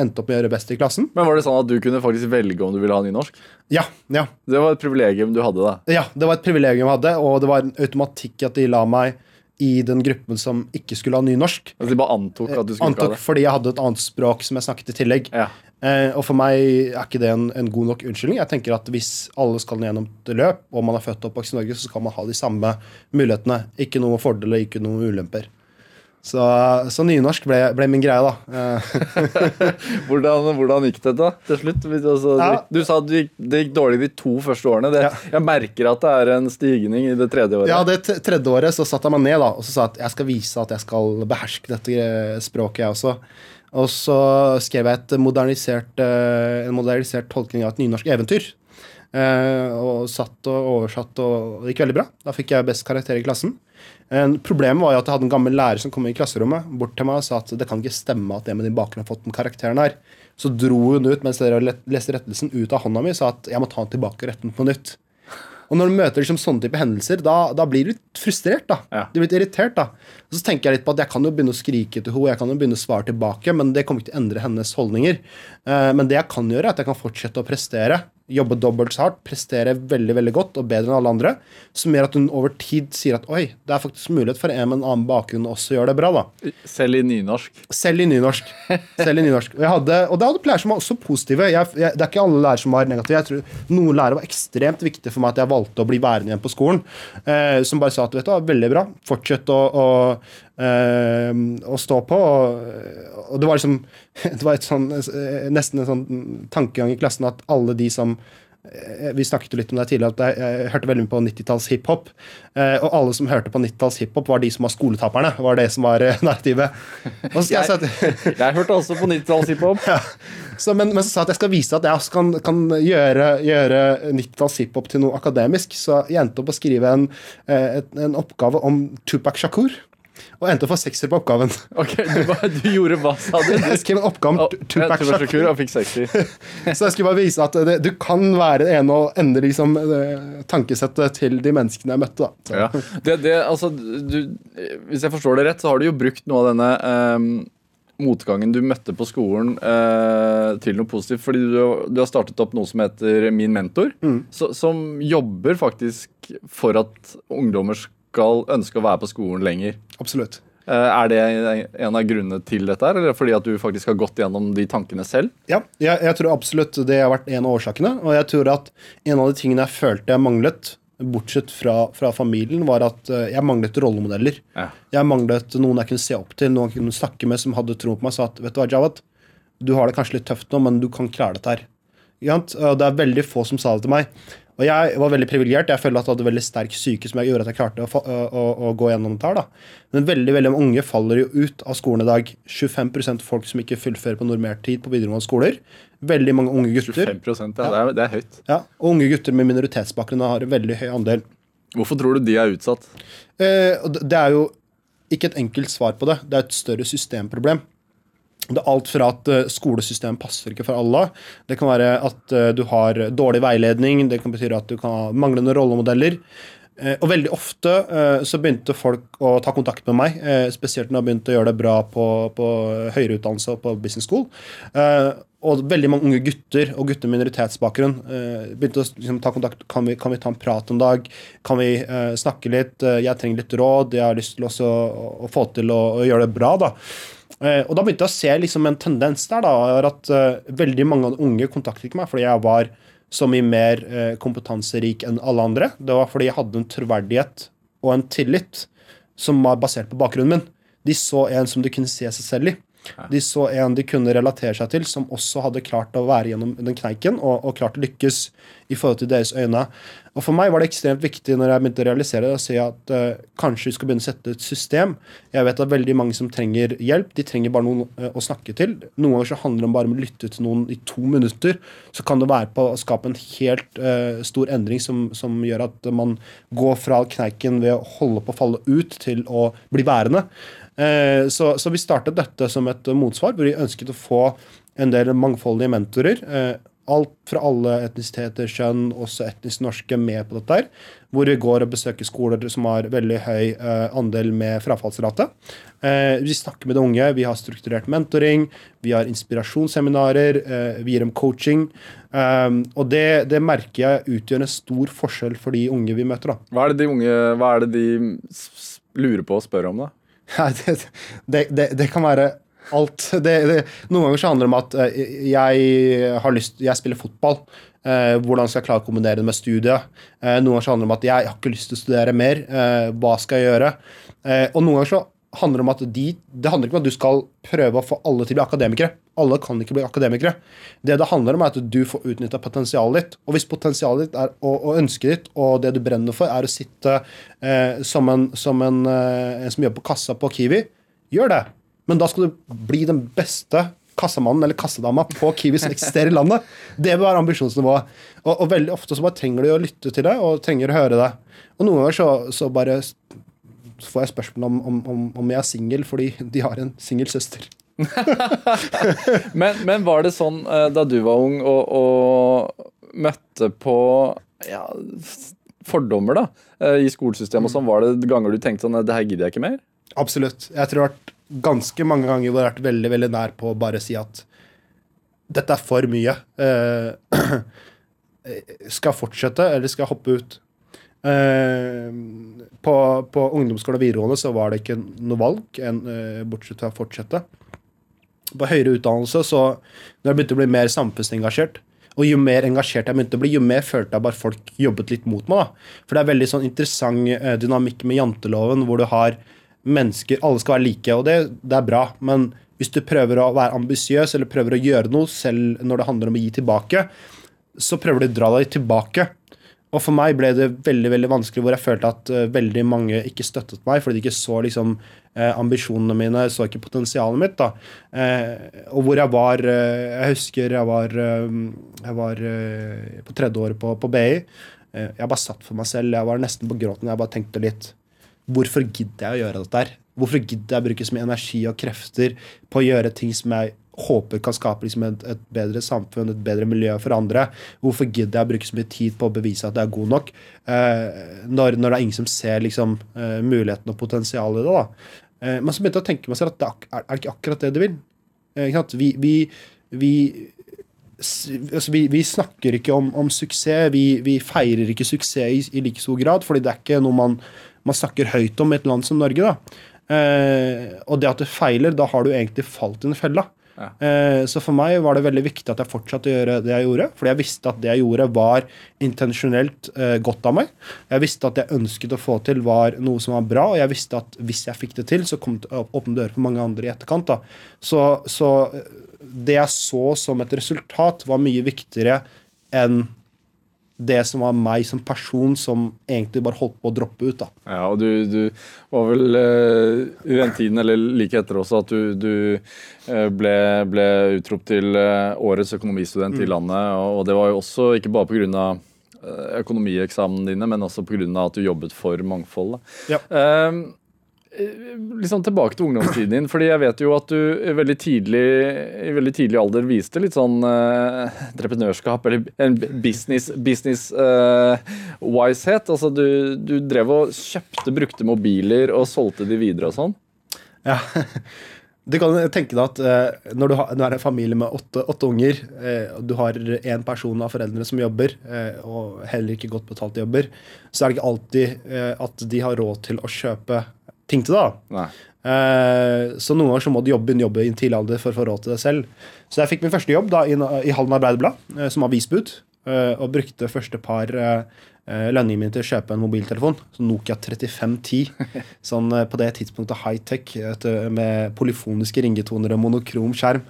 endte opp med å gjøre best i klassen Men var det sånn at du kunne faktisk velge om du ville ha nynorsk? Ja, ja. Det var et privilegium du hadde, da. Ja, det var et privilegium jeg hadde, og det var en automatikk at de la meg i den gruppen som ikke skulle ha nynorsk. Altså, de bare antok at du skulle Antok ikke ha det. fordi jeg hadde et annet språk som jeg snakket i tillegg. Ja. Eh, og for meg er ikke det en, en god nok unnskyldning. Jeg tenker at Hvis alle skal gjennom et løp, og man er født og oppvokst i Norge, så skal man ha de samme mulighetene. Ikke noe fordeler, ikke noe ulemper. Så, så nynorsk ble, ble min greie, da. Hvordan, hvordan gikk det da, til slutt? Altså, Ja. du, sa at det gikk, det gikk dårlig de to første årene. Det, Ja. Jeg merker at det er en stigning i det tredje året. Ja, det tredje året så satte jeg meg ned da, og så sa at jeg skal vise at jeg skal beherske dette språket, jeg også. Og så skrev jeg modernisert, eh, en modernisert tolkning av et nynorsk eventyr. Eh, og satt og oversatt, og det gikk veldig bra. Da fikk jeg best karakter i klassen. En problemet var jo at jeg hadde en gammel lærer som kom i klasserommet bort til meg og sa at det kan ikke stemme at det med din bakgrunn har fått den karakteren her. Så dro hun ut mens dere leste rettelsen ut av hånda mi og sa at jeg må ta den tilbake og rette den på nytt. Og når du møter liksom sånne type hendelser, da, da blir du litt frustrert. da. Ja. Du blir litt irritert. da. Og så tenker jeg litt på at jeg kan jo begynne å skrike til henne, jeg kan jo begynne å svare tilbake, men det kommer ikke til å endre hennes holdninger. Eh, men det jeg kan gjøre, er at jeg kan fortsette å prestere. Jobbe dobbelt så hardt, prestere veldig veldig godt og bedre enn alle andre. Som gjør at hun over tid sier at oi, det er faktisk mulighet for en med en annen bakgrunn også gjøre det bra. da. Selv i nynorsk. Selv i nynorsk. Selv i nynorsk. Og, jeg hadde, og det hadde lærere som var også positive. Jeg, jeg, det er ikke alle lærere som var negative. Jeg tror Noen lærere var ekstremt viktige for meg at jeg valgte å bli værende igjen på skolen. Eh, som bare sa at vet du, veldig bra, fortsett å, å, å stå på. Og, og det var liksom Det var et sånn, eh, nesten en sånn tankegang i klassen at alle de som eh, vi snakket jo litt om det tidligere, at jeg, hørte veldig mye på 90-talls hiphop. Eh, og alle som hørte på 90-talls hiphop, var de som var skoletaperne. var det som var narrativet. Og så skal jeg at Jeg hørte også på 90-talls hiphop. Ja. men, men så sa jeg at jeg skal vise at jeg også kan, kan gjøre, gjøre 90-talls hiphop til noe akademisk. Så jeg endte opp å skrive en, en, en oppgave om Tupac Shakur. Og endte å få sekser på oppgaven. Ok, du, bare- du gjorde hva, sa du? Jeg skrev en oppgave om Tu- Tupac Shakur. Og fikk sekser. Så jeg skulle bare vise at det, du kan være det ene og endre liksom, eh, tankesettet til de menneskene jeg møtte. Ja. Det, det, altså, du, hvis jeg forstår det rett, så har du jo brukt noe av denne um, motgangen du møtte på skolen uh, til noe positivt. Fordi du, du har startet opp noe som heter Min mentor, så, som jobber faktisk for at ungdommer skal ønske å være på skolen lenger. Absolutt. Eh, er det en av grunnene til dette, eller fordi at du faktisk har gått gjennom de tankene selv? Ja, jeg, jeg tror absolutt det har vært en av årsakene. Og jeg tror at en av de tingene jeg følte jeg manglet, bortsett fra, fra familien, var at eh, jeg manglet rollemodeller. Ja. Jeg manglet noen jeg kunne se opp til, noen jeg kunne snakke med som hadde tro på meg sa at vet du hva, Jawad, du har det kanskje litt tøft nå, men du kan klare dette her. Og det er veldig få som sa det til meg. Og jeg var veldig privilegert. Jeg føler at jeg hadde veldig sterk psyke som jeg gjorde at jeg klarte å, å, å, gå gjennom dette her. da. Men veldig veldig mange faller jo ut av skolen i dag. 25% folk som ikke fullfører på normert tid på videregående skoler. Veldig mange unge gutter. 25 ja, det er, det er høyt. Ja, og unge gutter med minoritetsbakgrunn har en veldig høy andel. Hvorfor tror du de er utsatt? Eh, det det er jo ikke et enkelt svar på det. Det er et større systemproblem. Det er alt fra at eh, skolesystemet passer ikke for alle. Det kan være at eh, du har dårlig veiledning. Det kan bety at du kan ha manglende rollemodeller. Eh, Og veldig ofte så begynte folk å ta kontakt med meg, spesielt når jeg begynte å gjøre det bra på, på høyere utdannelse og på business school. Og veldig mange unge gutter og gutter med minoritetsbakgrunn begynte å liksom, ta kontakt. Kan vi, kan vi ta en prat en dag? Kan vi uh, snakke litt? Jeg trenger litt råd. Jeg har lyst til å, å få til å, å gjøre det bra. da. Eh, og da begynte jeg å se liksom en tendens der. da, at eh, Veldig mange av de unge kontaktet ikke meg fordi jeg var så mye mer eh, kompetanserik enn alle andre. Det var fordi jeg hadde en troverdighet og en tillit som var basert på bakgrunnen min. De så en som de kunne se seg selv i. De så en de kunne relatere seg til, som også hadde klart å være gjennom den kneiken og, og klart å lykkes i forhold til deres øyne. Og For meg var det ekstremt viktig når jeg begynte å realisere det, å si at uh, kanskje vi skal begynne å sette et system. Jeg vet at veldig mange som trenger hjelp, de trenger bare noen uh, å snakke til. Noen ganger så handler det om bare å lytte til noen i to minutter. Så kan det være på å skape en helt uh, stor endring som, som gjør at man går fra kneiken ved å holde på å falle ut, til å bli værende. Eh, så, så vi startet dette som et motsvar, hvor vi ønsket å få en del mangfoldige mentorer. Eh, alt fra alle etnisiteter, kjønn, også etnisk norske, med på dette her. Hvor vi går og besøker skoler som har veldig høy eh, andel med frafallsrate. Vi snakker med de unge, vi har strukturert mentoring, vi har inspirasjonsseminarer, vi gir dem coaching. Og det, det merker jeg utgjør en stor forskjell for de unge vi møter. da. Hva er det de unge Hva er det de lurer på og spør om, da? Nei, det, det, det, det kan være alt. Noen ganger så handler det om at eh, jeg har lyst Jeg spiller fotball. Eh, hvordan skal jeg klare å kombinere det med studiet? Eh, noen ganger så handler det om at jeg har ikke lyst til å studere mer. Hva skal jeg gjøre? Og noen ganger så handler det om at de, det handler ikke om at du skal prøve å få alle til å bli akademikere. Alle kan ikke bli akademikere. Det det handler om, er at du får utnytta potensialet ditt. Og hvis potensialet ditt er, og, og ønsket ditt og det du brenner for, er å sitte eh, som, en, som en, eh, som jobber på kassa på Kiwi, gjør det. Men da skal du bli den beste kassamannen eller kassadama på Kiwi som eksisterer i landet. Det bør være ambisjonsnivået. Og, og veldig ofte så bare trenger du å lytte til det og trenger å høre det. Og noen ganger så, så bare får jeg spørsmål om, om, om, om jeg er singel fordi de har en singel søster. Men, men var det sånn eh, da du var ung og, og møtte på ja, fordommer da, eh, i skolesystemet og sånn, var det ganger du tenkte sånn det her gidder jeg ikke mer? Absolutt. Jeg tror det har vært ganske mange ganger hvor jeg har vært veldig veldig nær på å bare si at dette er for mye. Uh, skal jeg fortsette, eller skal jeg hoppe ut? Uh, på, på ungdomsskole og videregående så var det ikke noe valg en, uh, bortsett fra å fortsette. På høyere utdannelse, så når jeg begynte å bli mer samfunnsengasjert, og jo mer engasjert jeg begynte å bli, jo mer følte jeg bare folk jobbet litt mot meg. da. For det er veldig sånn interessant eh, dynamikk med janteloven, hvor du har mennesker Alle skal være like, og det, det er bra. Men hvis du prøver å være ambisiøs eller prøver å gjøre noe, selv når det handler om å gi tilbake, så prøver du å dra deg tilbake. Og for meg ble det veldig veldig vanskelig, hvor jeg følte at uh, veldig mange ikke støttet meg, fordi de ikke så liksom uh, ambisjonene mine, så ikke potensialet mitt. da. Uh, og hvor jeg var Jeg husker jeg var, jeg var på tredje året på, på BI. jeg bare satt for meg selv. Jeg var nesten på gråten. Jeg bare tenkte litt Hvorfor gidder jeg å gjøre dette her? Hvorfor gidder jeg å bruke så mye energi og krefter på å gjøre ting som jeg håper kan skape liksom et, et, bedre samfunn, et bedre miljø for andre. Hvorfor gidder jeg å bruke så mye tid på å bevise at jeg er god nok, eh, når, når, det er ingen som ser liksom, eh, muligheten og potensialet i det? da. Eh, men så begynte jeg å tenke meg selv at det er, er, det ikke akkurat det du vil. Eh, vi, vi, vi, altså vi, snakker ikke om, om suksess, vi, feirer ikke suksess i, i, like stor grad, fordi det er ikke noe man, man snakker høyt om i et land som Norge. da. Eh, og det at du feiler, da har du egentlig falt i en felle. Ja. Eh, så for meg var det veldig viktig at jeg fortsatte å gjøre det jeg gjorde. Fordi jeg visste at det jeg gjorde, var intensjonelt eh, godt av meg. Jeg visste at det jeg ønsket å få til, var noe som var bra. Og jeg visste at hvis jeg fikk det til, så kom det åpne dører for mange andre i etterkant. Da. Så, så det jeg så som et resultat, var mye viktigere enn det som var meg som person, som egentlig bare holdt på å droppe ut. da. Ja, og du, du var vel uh, i den tiden, eller like etter også, at du, du uh, ble, ble utropt til uh, årets økonomistudent mm. i landet. Og, og, det var jo også ikke bare pga. Økonomieksamen dine, men også pga. at du jobbet for mangfold. Da. Ja. Uh, liksom tilbake til ungdomstiden din, fordi jeg vet jo at du veldig tidlig, i veldig tidlig alder viste litt sånn uh, eller en business, business uh. Altså du, du, drev og kjøpte brukte mobiler og solgte de videre og sånn. Ja. Du kan tenke deg at uh, når du, har, du er en familie med åtte, åtte unger, uh, og du har én person av foreldrene som jobber, uh, og heller ikke godt betalte jobber, så er det ikke alltid at de har råd til å kjøpe ting til det. Uh, så noen ganger så må du jobbe, jobbe i en tidlig alder for å få råd til det selv. Så jeg fikk min første jobb da i, i Halden Arbeiderblad uh, som avisbud. Uh, og brukte første par lønningen min til å kjøpe en mobiltelefon. Så Nokia 3510. sånn på det tidspunktet high-tech med polyfoniske ringetoner og monokrom skjerm.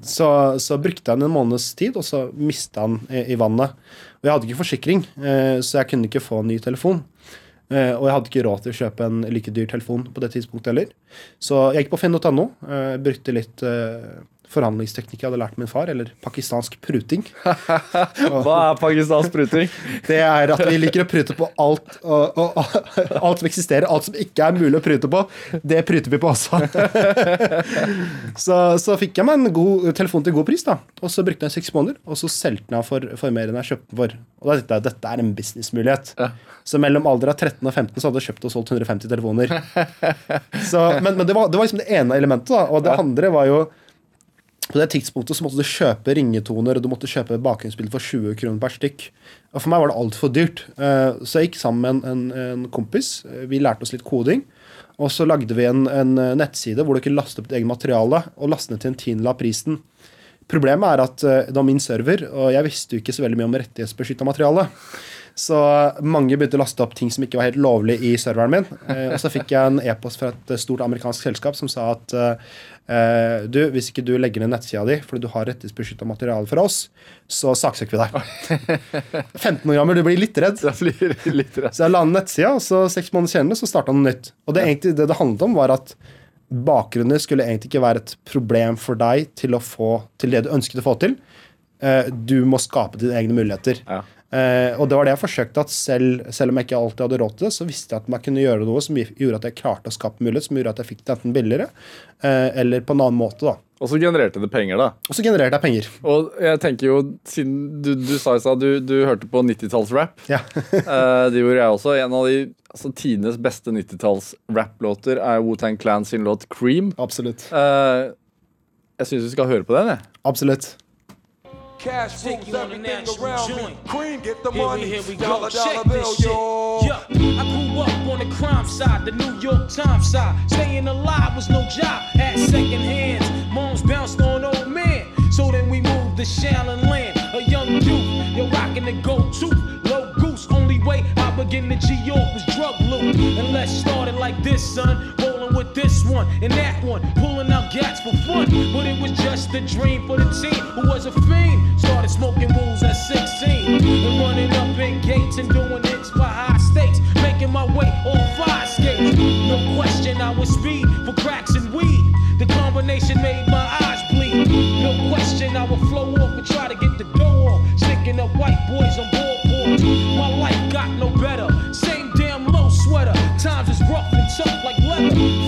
Så, så, brukte jeg den en måneds tid, og så mista den i, i, vannet. Og jeg hadde ikke forsikring, så jeg kunne ikke få en ny telefon. Eh, og jeg hadde ikke råd til å kjøpe en like dyr telefon på det tidspunktet heller. Så jeg gikk på finn.no, uh, brukte litt uh, forhandlingsteknikk jeg hadde lært min far, eller pakistansk pruting. Hva er pakistansk pruting? det er at vi liker å prute på alt, og, og, og, alt som eksisterer. Alt som ikke er mulig å prute på, det pruter vi på også. så, så, fikk jeg meg en god telefon til god pris, da. Og så brukte jeg seks måneder, og så solgte jeg for, for mer enn jeg kjøpte den for. Og da tenkte jeg at dette er en businessmulighet. Ja. Så mellom alder av 13 og 15 så hadde jeg kjøpt og solgt 150 telefoner. Så, men, men det, var, det, var, liksom det ene elementet, da. Og det andre var jo på det tidspunktet så måtte du kjøpe ringetoner og du måtte kjøpe bakgrunnsbilder for 20 kroner per stykk. Og For meg var det altfor dyrt. Eh, Så jeg gikk sammen med en, en, kompis. Vi lærte oss litt koding. Og så lagde vi en, en nettside hvor du kunne laste opp ditt eget materiale og laste ned til en tiendedel av prisen. Problemet er at eh, det var min server, og jeg visste jo ikke så veldig mye om rettighetsbeskytta materiale. Så mange begynte å laste opp ting som ikke var helt lovlig i serveren min. Eh, og så fikk jeg en e-post fra et stort amerikansk selskap som sa at eh, du, hvis ikke du legger ned nettsida di fordi du har rettighetsbeskytta materiale fra oss, så saksøker vi deg. 15 år gammel, du blir litt redd. Blir litt redd. Så jeg la ned nettsida, og så seks måneder senere så starta noe nytt. Og det, egentlig, det det handlet om, var at bakgrunner skulle egentlig ikke være et problem for deg til å få til det du ønsket å få til. Uh, Du må skape dine egne muligheter. Ja. Eh, og det var det jeg forsøkte, at selv, selv om jeg ikke alltid hadde råd til det, så visste jeg at man kunne gjøre noe som gjorde at jeg klarte å skape mulighet, som gjorde at jeg fikk det enten billigere eh, eller på en annen måte. da. Og så genererte det penger, da. Og så genererte jeg penger. Og jeg tenker jo, siden du, du sa i stad du, du hørte på 90-talls-rap. Ja. Eh, det gjorde jeg også. En av de altså, tidenes beste 90-talls-rap-låter er Wu-Tang Clan sin låt 'Cream'. Absolutt. Eh, jeg syns vi skal høre på den. jeg. Absolutt. Cash Take rules everything national around me. Cream, get the Here we, money. here we go. dollar, Check dollar bill, this shit. yo. Yeah, I grew up on the crime side, the New York Times side. Staying alive was no job, had second hands. Moms bounced on old men. So then we moved to Shallon Land, a young youth. You're rocking the gold tooth, low goose. Only way I begin to G York was drug loot. And let's start it like this, son. With this one and that one, pulling out gats for fun. But it was just a dream for the team who was a fiend. Started smoking rules at 16 and running up in gates and doing hits for high stakes. Making my way on fire skates. No question, I was speed for cracks and weed. The combination made my eyes bleed. No question, I would flow off and try to get the dough off. Sticking up white boys on boardboards. My life got no better. Same damn low sweater. Times is rough and tough like leather.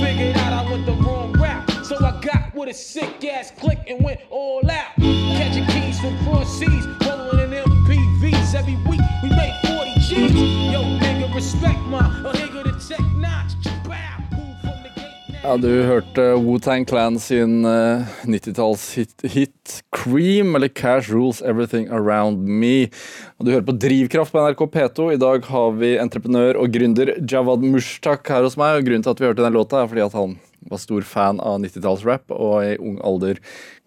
With a sick ass click and went all out. Catching keys from cross seas, rolling in MPVs. Every week we made 40 G's. Yo, nigga, respect my a nigga to tech notch. Ja, Du hørte Wu-Tang Clan sin uh, 90-tallshit hit 'Cream', eller 'Cash Rules Everything Around Me'. Og Du hører på Drivkraft på NRK P2. I dag har vi entreprenør og gründer Jawad Mushtak her hos meg. og Grunnen til at vi hørte den låta, er fordi at han var stor fan av 90-tallsrap, og i ung alder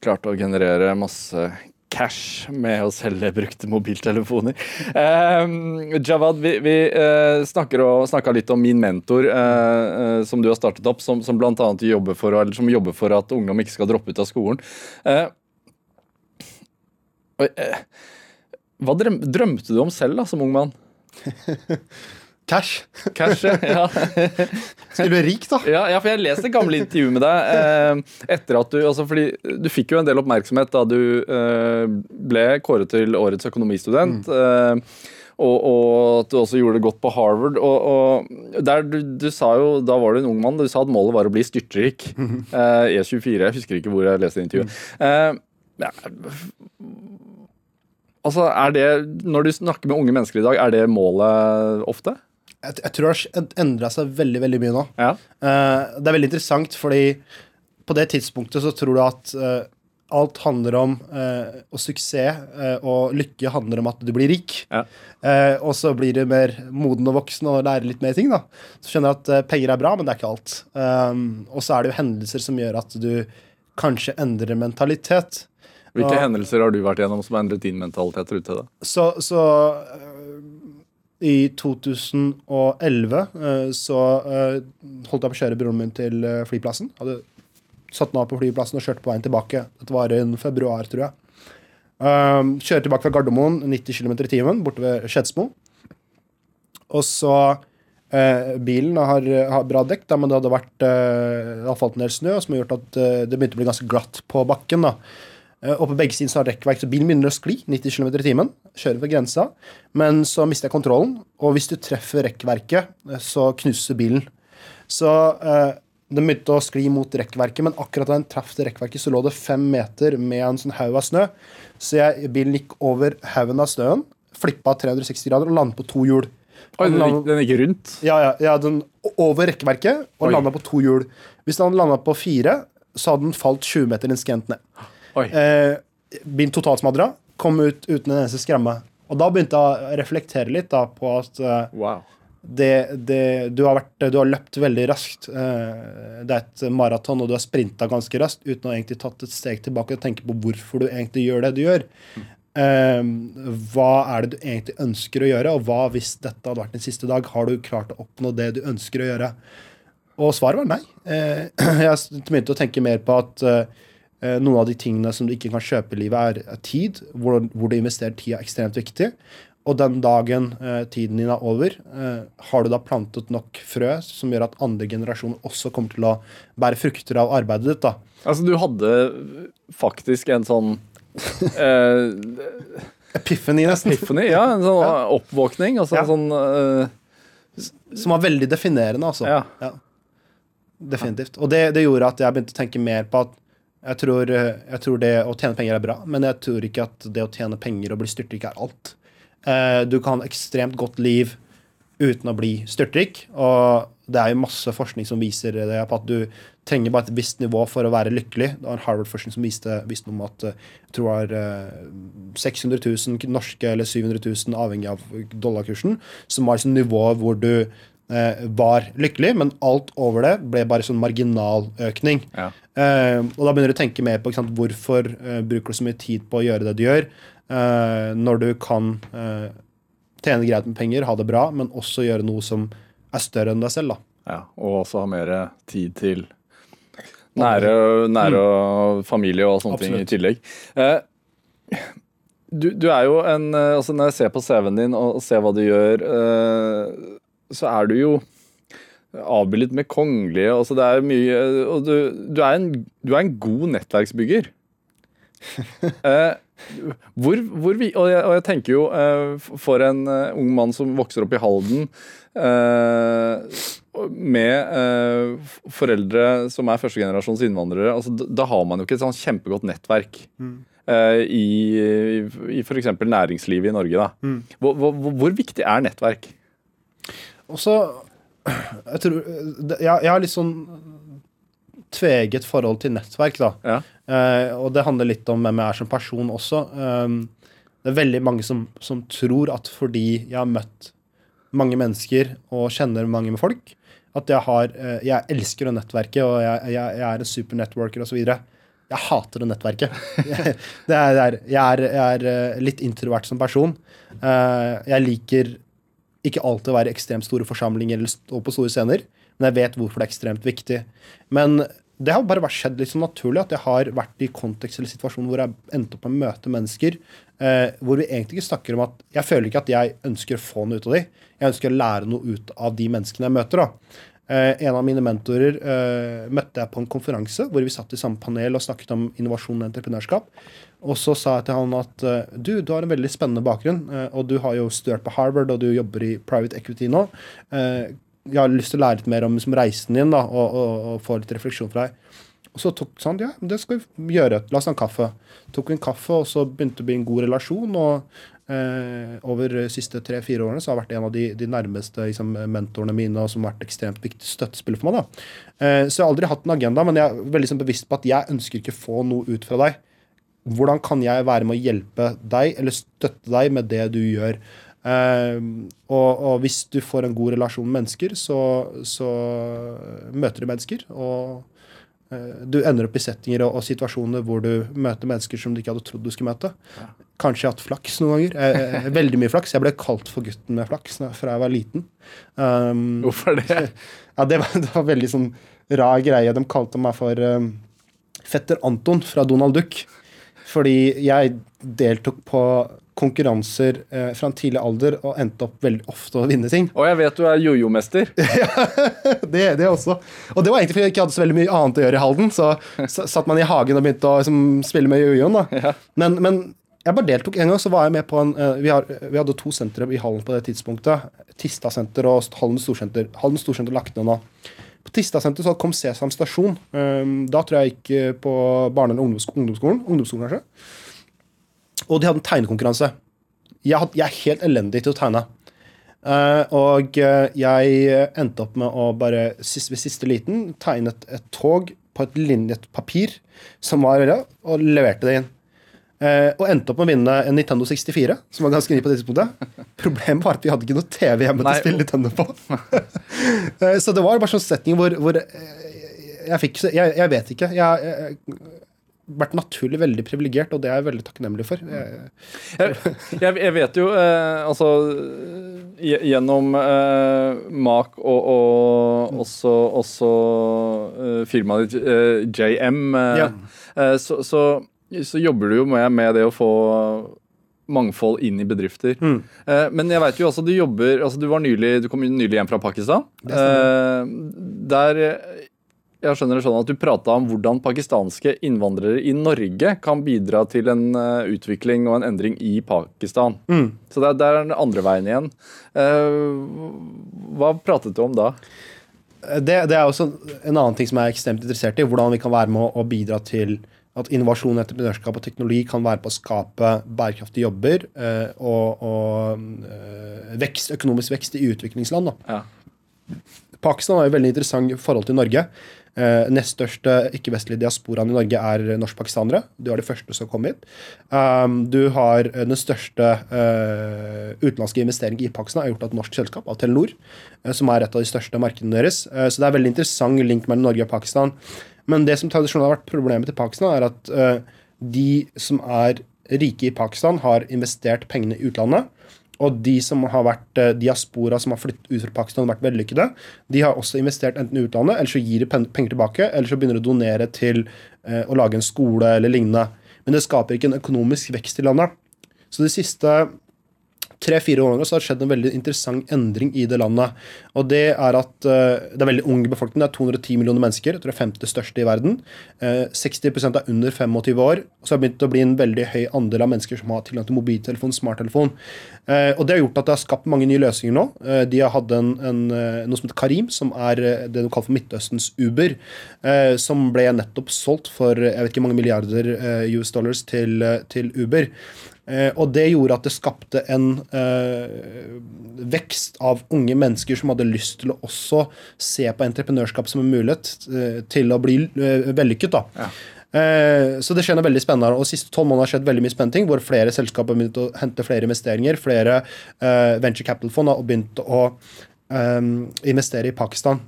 klarte å generere masse cash med å selge brukte mobiltelefoner. Uh, Jawad, vi, vi uh, snakka litt om min mentor, uh, eh, som du har startet opp, som, som bl.a. Jobber, for, jobber for at ungdom ikke skal droppe ut av skolen. Eh, eh, hva drøm, drømte du om selv da, som ung mann? Cash. Cash, ja. Skulle bli rik, da. Ja, ja, for jeg leste gamle intervju med deg eh, etter at du altså fordi Du fikk jo en del oppmerksomhet da du eh, ble kåret til årets økonomistudent. Eh, og, og at du også gjorde det godt på Harvard. Og, og der du, du sa jo, Da var du en ung mann. Du sa at målet var å bli styrtrik. Eh, E24. Jeg husker ikke hvor jeg leste intervjuet. Eh, ja, altså, er det, Når du snakker med unge mennesker i dag, er det målet ofte? Jeg, jeg tror det har endra seg veldig veldig mye nå. Ja. Uh, det er veldig interessant, fordi på det tidspunktet så tror du at uh, alt handler om uh, Og suksess eh, og lykke handler om at du blir rik. Ja. Eh, og så blir du mer moden og voksen og lærer litt mer ting. da Så skjønner du at eh, penger er bra, men det er ikke alt. Um, og så er det jo hendelser som gjør at du kanskje endrer mentalitet. Hvilke hendelser har du vært gjennom som har endret din mentalitet rundt det? da? Så, så i 2011 øh, så øh, holdt jeg på å kjøre broren min til øh, flyplassen. Hadde satt den av på flyplassen og kjørte på veien tilbake. Dette var i februar, tror jeg. Kjører tilbake fra Gardermoen, 90 km i timen, borte ved Skedsmo. Og så Bilen har, har bra dekk, da, men det hadde vært har falt en del snø, som har gjort at det begynte å bli ganske glatt på bakken. da. Eh, Og på begge sider så har rekkverk, så bilen begynner å skli 90 km i timen. Kjører ved grensa. Men så mister jeg kontrollen, og hvis du treffer rekkverket, eh, så knuser bilen. Så eh, den begynte å skli mot rekkverket, men akkurat da den traff det rekkverket, så lå det fem meter med en sånn haug av snø. Så jeg, bilen gikk over haugen av snøen, flippa 360 grader og landet på to hjul. Oi, Den landet, land- den gikk rundt? ja, ja, ja, den over rekkverket og landa på to hjul. Hvis den hadde landa på fire, så hadde den falt 20 meter inskjent ned. Eh, begynte totalsmadra. Kom ut uten en eneste skremme. Og da begynte jeg å reflektere litt da, på at eh, Wow. det, det, du, har vært, du har løpt veldig raskt. Eh, det er et maraton, og du har sprinta ganske raskt uten å egentlig tatt et steg tilbake og tenke på hvorfor du egentlig gjør det du gjør. Eh, hva er det du egentlig ønsker å gjøre, og hva hvis dette hadde vært din siste dag? Har du klart å oppnå det du ønsker å gjøre? Og svaret var nei. Eh, jeg begynte å tenke mer på at eh, noen av de tingene som du ikke kan kjøpe i livet, er, tid. Hvor, hvor du investerer tid, er ekstremt viktig. Og den dagen eh, tiden din er over, eh, har du da plantet nok frø som gjør at andre generasjoner også kommer til å bære frukter av arbeidet ditt. da. Altså, du hadde faktisk en sånn eh, Epiphany, nesten. epiphany, ja, en sånn oppvåkning. Altså Ja. sånn eh, Som var veldig definerende, altså. Ja. Definitivt. Og det, det gjorde at jeg begynte å tenke mer på at jeg tror, eh, jeg tror det å tjene penger er bra, men jeg tror ikke at det å tjene penger og bli styrtrik er alt. Eh, Du kan ha ekstremt godt liv uten å bli styrtrik, og det er jo masse forskning som viser det på at du trenger bare et visst nivå for å være lykkelig. Det var en Harvard-forskning som viste, viste noe om at eh, jeg tror det var eh, 600 000 norske eller 700 000, avhengig av dollarkursen, som var liksom nivået hvor du var lykkelig, men alt over det ble bare sånn marginaløkning. Ja. Eh, og da begynner du å tenke mer på sant, hvorfor eh, bruker du så mye tid på å gjøre det du gjør, eh, når du kan eh, tjene greit med penger, ha det bra, men også gjøre noe som er større enn deg selv. Ja, og også ha mer tid til nære, nære mm. familie og sånne ting i tillegg. Eh, du, du er jo en eh, altså Når jeg ser på CV-en din og ser hva du gjør, eh, så er du jo avbildet med kongelige. Altså det er mye Og du, du, er, en, du er en god nettverksbygger. Eh, hvor, hvor vi, og, jeg, og jeg tenker jo eh, for en uh, ung mann som vokser opp i Halden eh, med eh, foreldre som er førstegenerasjons innvandrere, altså, da, da har man jo ikke et sånn kjempegodt nettverk. Mm. I, i f.eks. næringslivet i Norge. Da. Hvor, hvor, hvor viktig er nettverk? Og så jeg, tror, jeg, jeg har litt sånn tveget forhold til nettverk, da. Ja. Eh, og det handler litt om hvem jeg er som person også. Eh, det er veldig mange som, som tror at fordi jeg har møtt mange mennesker og kjenner mange med folk, at jeg har eh, Jeg elsker å nettverke, og jeg, jeg, jeg er en super networker osv. Jeg hater det nettverket. Er, det er, jeg, er, jeg er eh, litt introvert som person. Eh, jeg liker ikke alltid være ekstremt store forsamlinger eller stå på store scener, men jeg vet hvorfor det er ekstremt viktig. Men det har bare vært skjedd litt sånn naturlig at jeg har vært i kontekst eller situasjon hvor jeg endte opp med å møte mennesker eh, hvor vi egentlig ikke snakker om at Jeg føler ikke at jeg ønsker å få noe ut av de. Jeg ønsker å lære noe ut av de menneskene jeg møter. da. Eh, en av mine mentorer eh, møtte jeg på en konferanse hvor vi satt i samme panel og snakket om innovasjon og entreprenørskap. Og så sa jeg til han at eh, du, du har en veldig spennende bakgrunn, og du har jo studert på Harvard, og du jobber i private equity nå. Jeg har lyst til å lære litt mer om liksom, reisen din da, og, og, og få litt refleksjon fra deg. Og så tok han ja, det skal vi gjøre. La oss ta en kaffe. Tok vi en kaffe, og så begynte det å bli en god relasjon. Og eh, over de siste tre-fire årene så har jeg vært en av de, de nærmeste liksom, mentorene mine, og som har vært ekstremt viktig støttespiller for meg. Eh, så jeg har aldri hatt en agenda, men jeg er veldig sånn, bevisst på at jeg ønsker ikke få noe ut fra deg. Hvordan kan jeg være med å hjelpe deg, eller støtte deg med det du gjør? Eh, og, og hvis du får en god relasjon med mennesker, så, så møter du mennesker. og Du ender opp i settinger og, og situasjoner hvor du møter mennesker som du ikke hadde trodd du skulle møte. Kanskje jeg har hatt flaks noen ganger. Eh, eh, veldig mye flaks. Jeg ble kalt for gutten med flaks fra jeg var liten. Um, Hvorfor det? ja, det var, det var veldig sånn rar greie. De kalte meg for um, fetter Anton fra Donald Duck. Fordi jeg deltok på konkurranser eh, fra en tidlig alder og endte opp veldig ofte å vinne ting. Og jeg vet du er jojo-mester. ja, det, det også. Og det var egentlig fordi jeg ikke hadde så veldig mye annet å gjøre i Halden. Så, satt man i hagen og begynte å liksom, spille med jojoen. Ja. Men, men jeg bare deltok en gang, så var jeg med på en eh, vi, har, vi hadde to sentre i Halden på det tidspunktet. Tista senter og Halden storsenter. Halden storsenter lagt ned nå. På Tista senter så kom Sesam stasjon. Um, da tror jeg jeg gikk eh, på barne- eller ungdomsskolen. Ungdomsskolen kanskje. Og de hadde en tegnekonkurranse. Jeg, had, jeg er helt elendig til å tegne. Uh, og eh, jeg endte opp med å bare sist, ved siste liten tegnet et tog på et linjet papir som var ja, og leverte det inn. Uh, og endte opp med å vinne en Nintendo 64, som var ganske ny på det tidspunktet. Problemet var at vi hadde ikke noe TV hjemme til å spille Nintendo på. uh, så det var bare sånn setting hvor, hvor eh, jeg fikk jeg, jeg vet ikke. Jeg har vært naturlig veldig privilegert, og det er jeg veldig takknemlig for. Jeg, Jeg, jeg, jeg vet jo eh, altså Gjennom eh, Mak og, og også, også eh, firmaet ditt eh, JM, eh, Ja. eh, så, så, så jobber du jo med, med det å få mangfold inn i bedrifter. Mm. Men jeg vet jo altså du jobber altså Du var nylig, du kom nylig hjem fra Pakistan. Der jeg skjønner det sånn at Du prata om hvordan pakistanske innvandrere i Norge kan bidra til en eh, utvikling og en endring i Pakistan. Mm. Så det er, det er den andre veien igjen. Eh, hva pratet du om da? det, det er også en annen ting som jeg er ekstremt interessert i. Hvordan vi kan være med å bidra til at innovasjon, entreprenørskap og teknologi kan være på å skape bærekraftige jobber eh, og, og eh, vekst, økonomisk vekst i utviklingsland. Da. Ja. Pakistan har jo veldig interessant forhold til Norge. Eh, nest største ikke-vestlige diasporaen i Norge er norskpakistanere. Du er det første som kom hit. Um, du har eh, den største uh, utenlandske investeringen i Pakistan er gjort av et norsk selskap, av Telenor, eh, som er et av de største markedene deres. Eh, så det er veldig interessant link mellom Norge og Pakistan. Men det som tradisjonelt har vært problemet til Pakistan, er at de som er rike i Pakistan, har investert pengene i utlandet. Og de som har vært eh, diaspora som har flyttet ut fra Pakistan og vært vellykkede, de har også investert enten i utlandet, eller så gir de penger tilbake, eller så begynner de å donere til eh, å lage en skole eller lignende. Men det skaper ikke en økonomisk vekst i landet. Så de siste tre-fire årene så har det skjedd en veldig interessant endring i det landet. Og det er at eh, det er veldig ung befolkning. Det er 210 millioner mennesker. Jeg tror det er femte største i verden. Eh, 60% er under 25 år. Og så har det begynt å bli en veldig høy andel av mennesker som har tilgang til mobiltelefon, smarttelefon. Eh, og det har gjort at det har skapt mange nye løsninger nå. Eh, de har hatt en, en, eh, noe som heter Karim, som er eh, det de kaller for Midtøstens Uber. Eh, som ble nettopp solgt for eh, jeg vet ikke mange milliarder eh, US dollars til, eh, til Uber. Eh, og det gjorde at det skapte en eh, vekst av unge mennesker som hadde lyst til å også se på entreprenørskap som en mulighet eh, til å bli vellykket. da. Ja. Så det skjer noe veldig spennende. Og de siste tolv månedene har skjedd veldig mye spennende ting, hvor flere selskaper har begynt å hente flere investeringer. Flere venture capital-fond har begynt å investere i Pakistan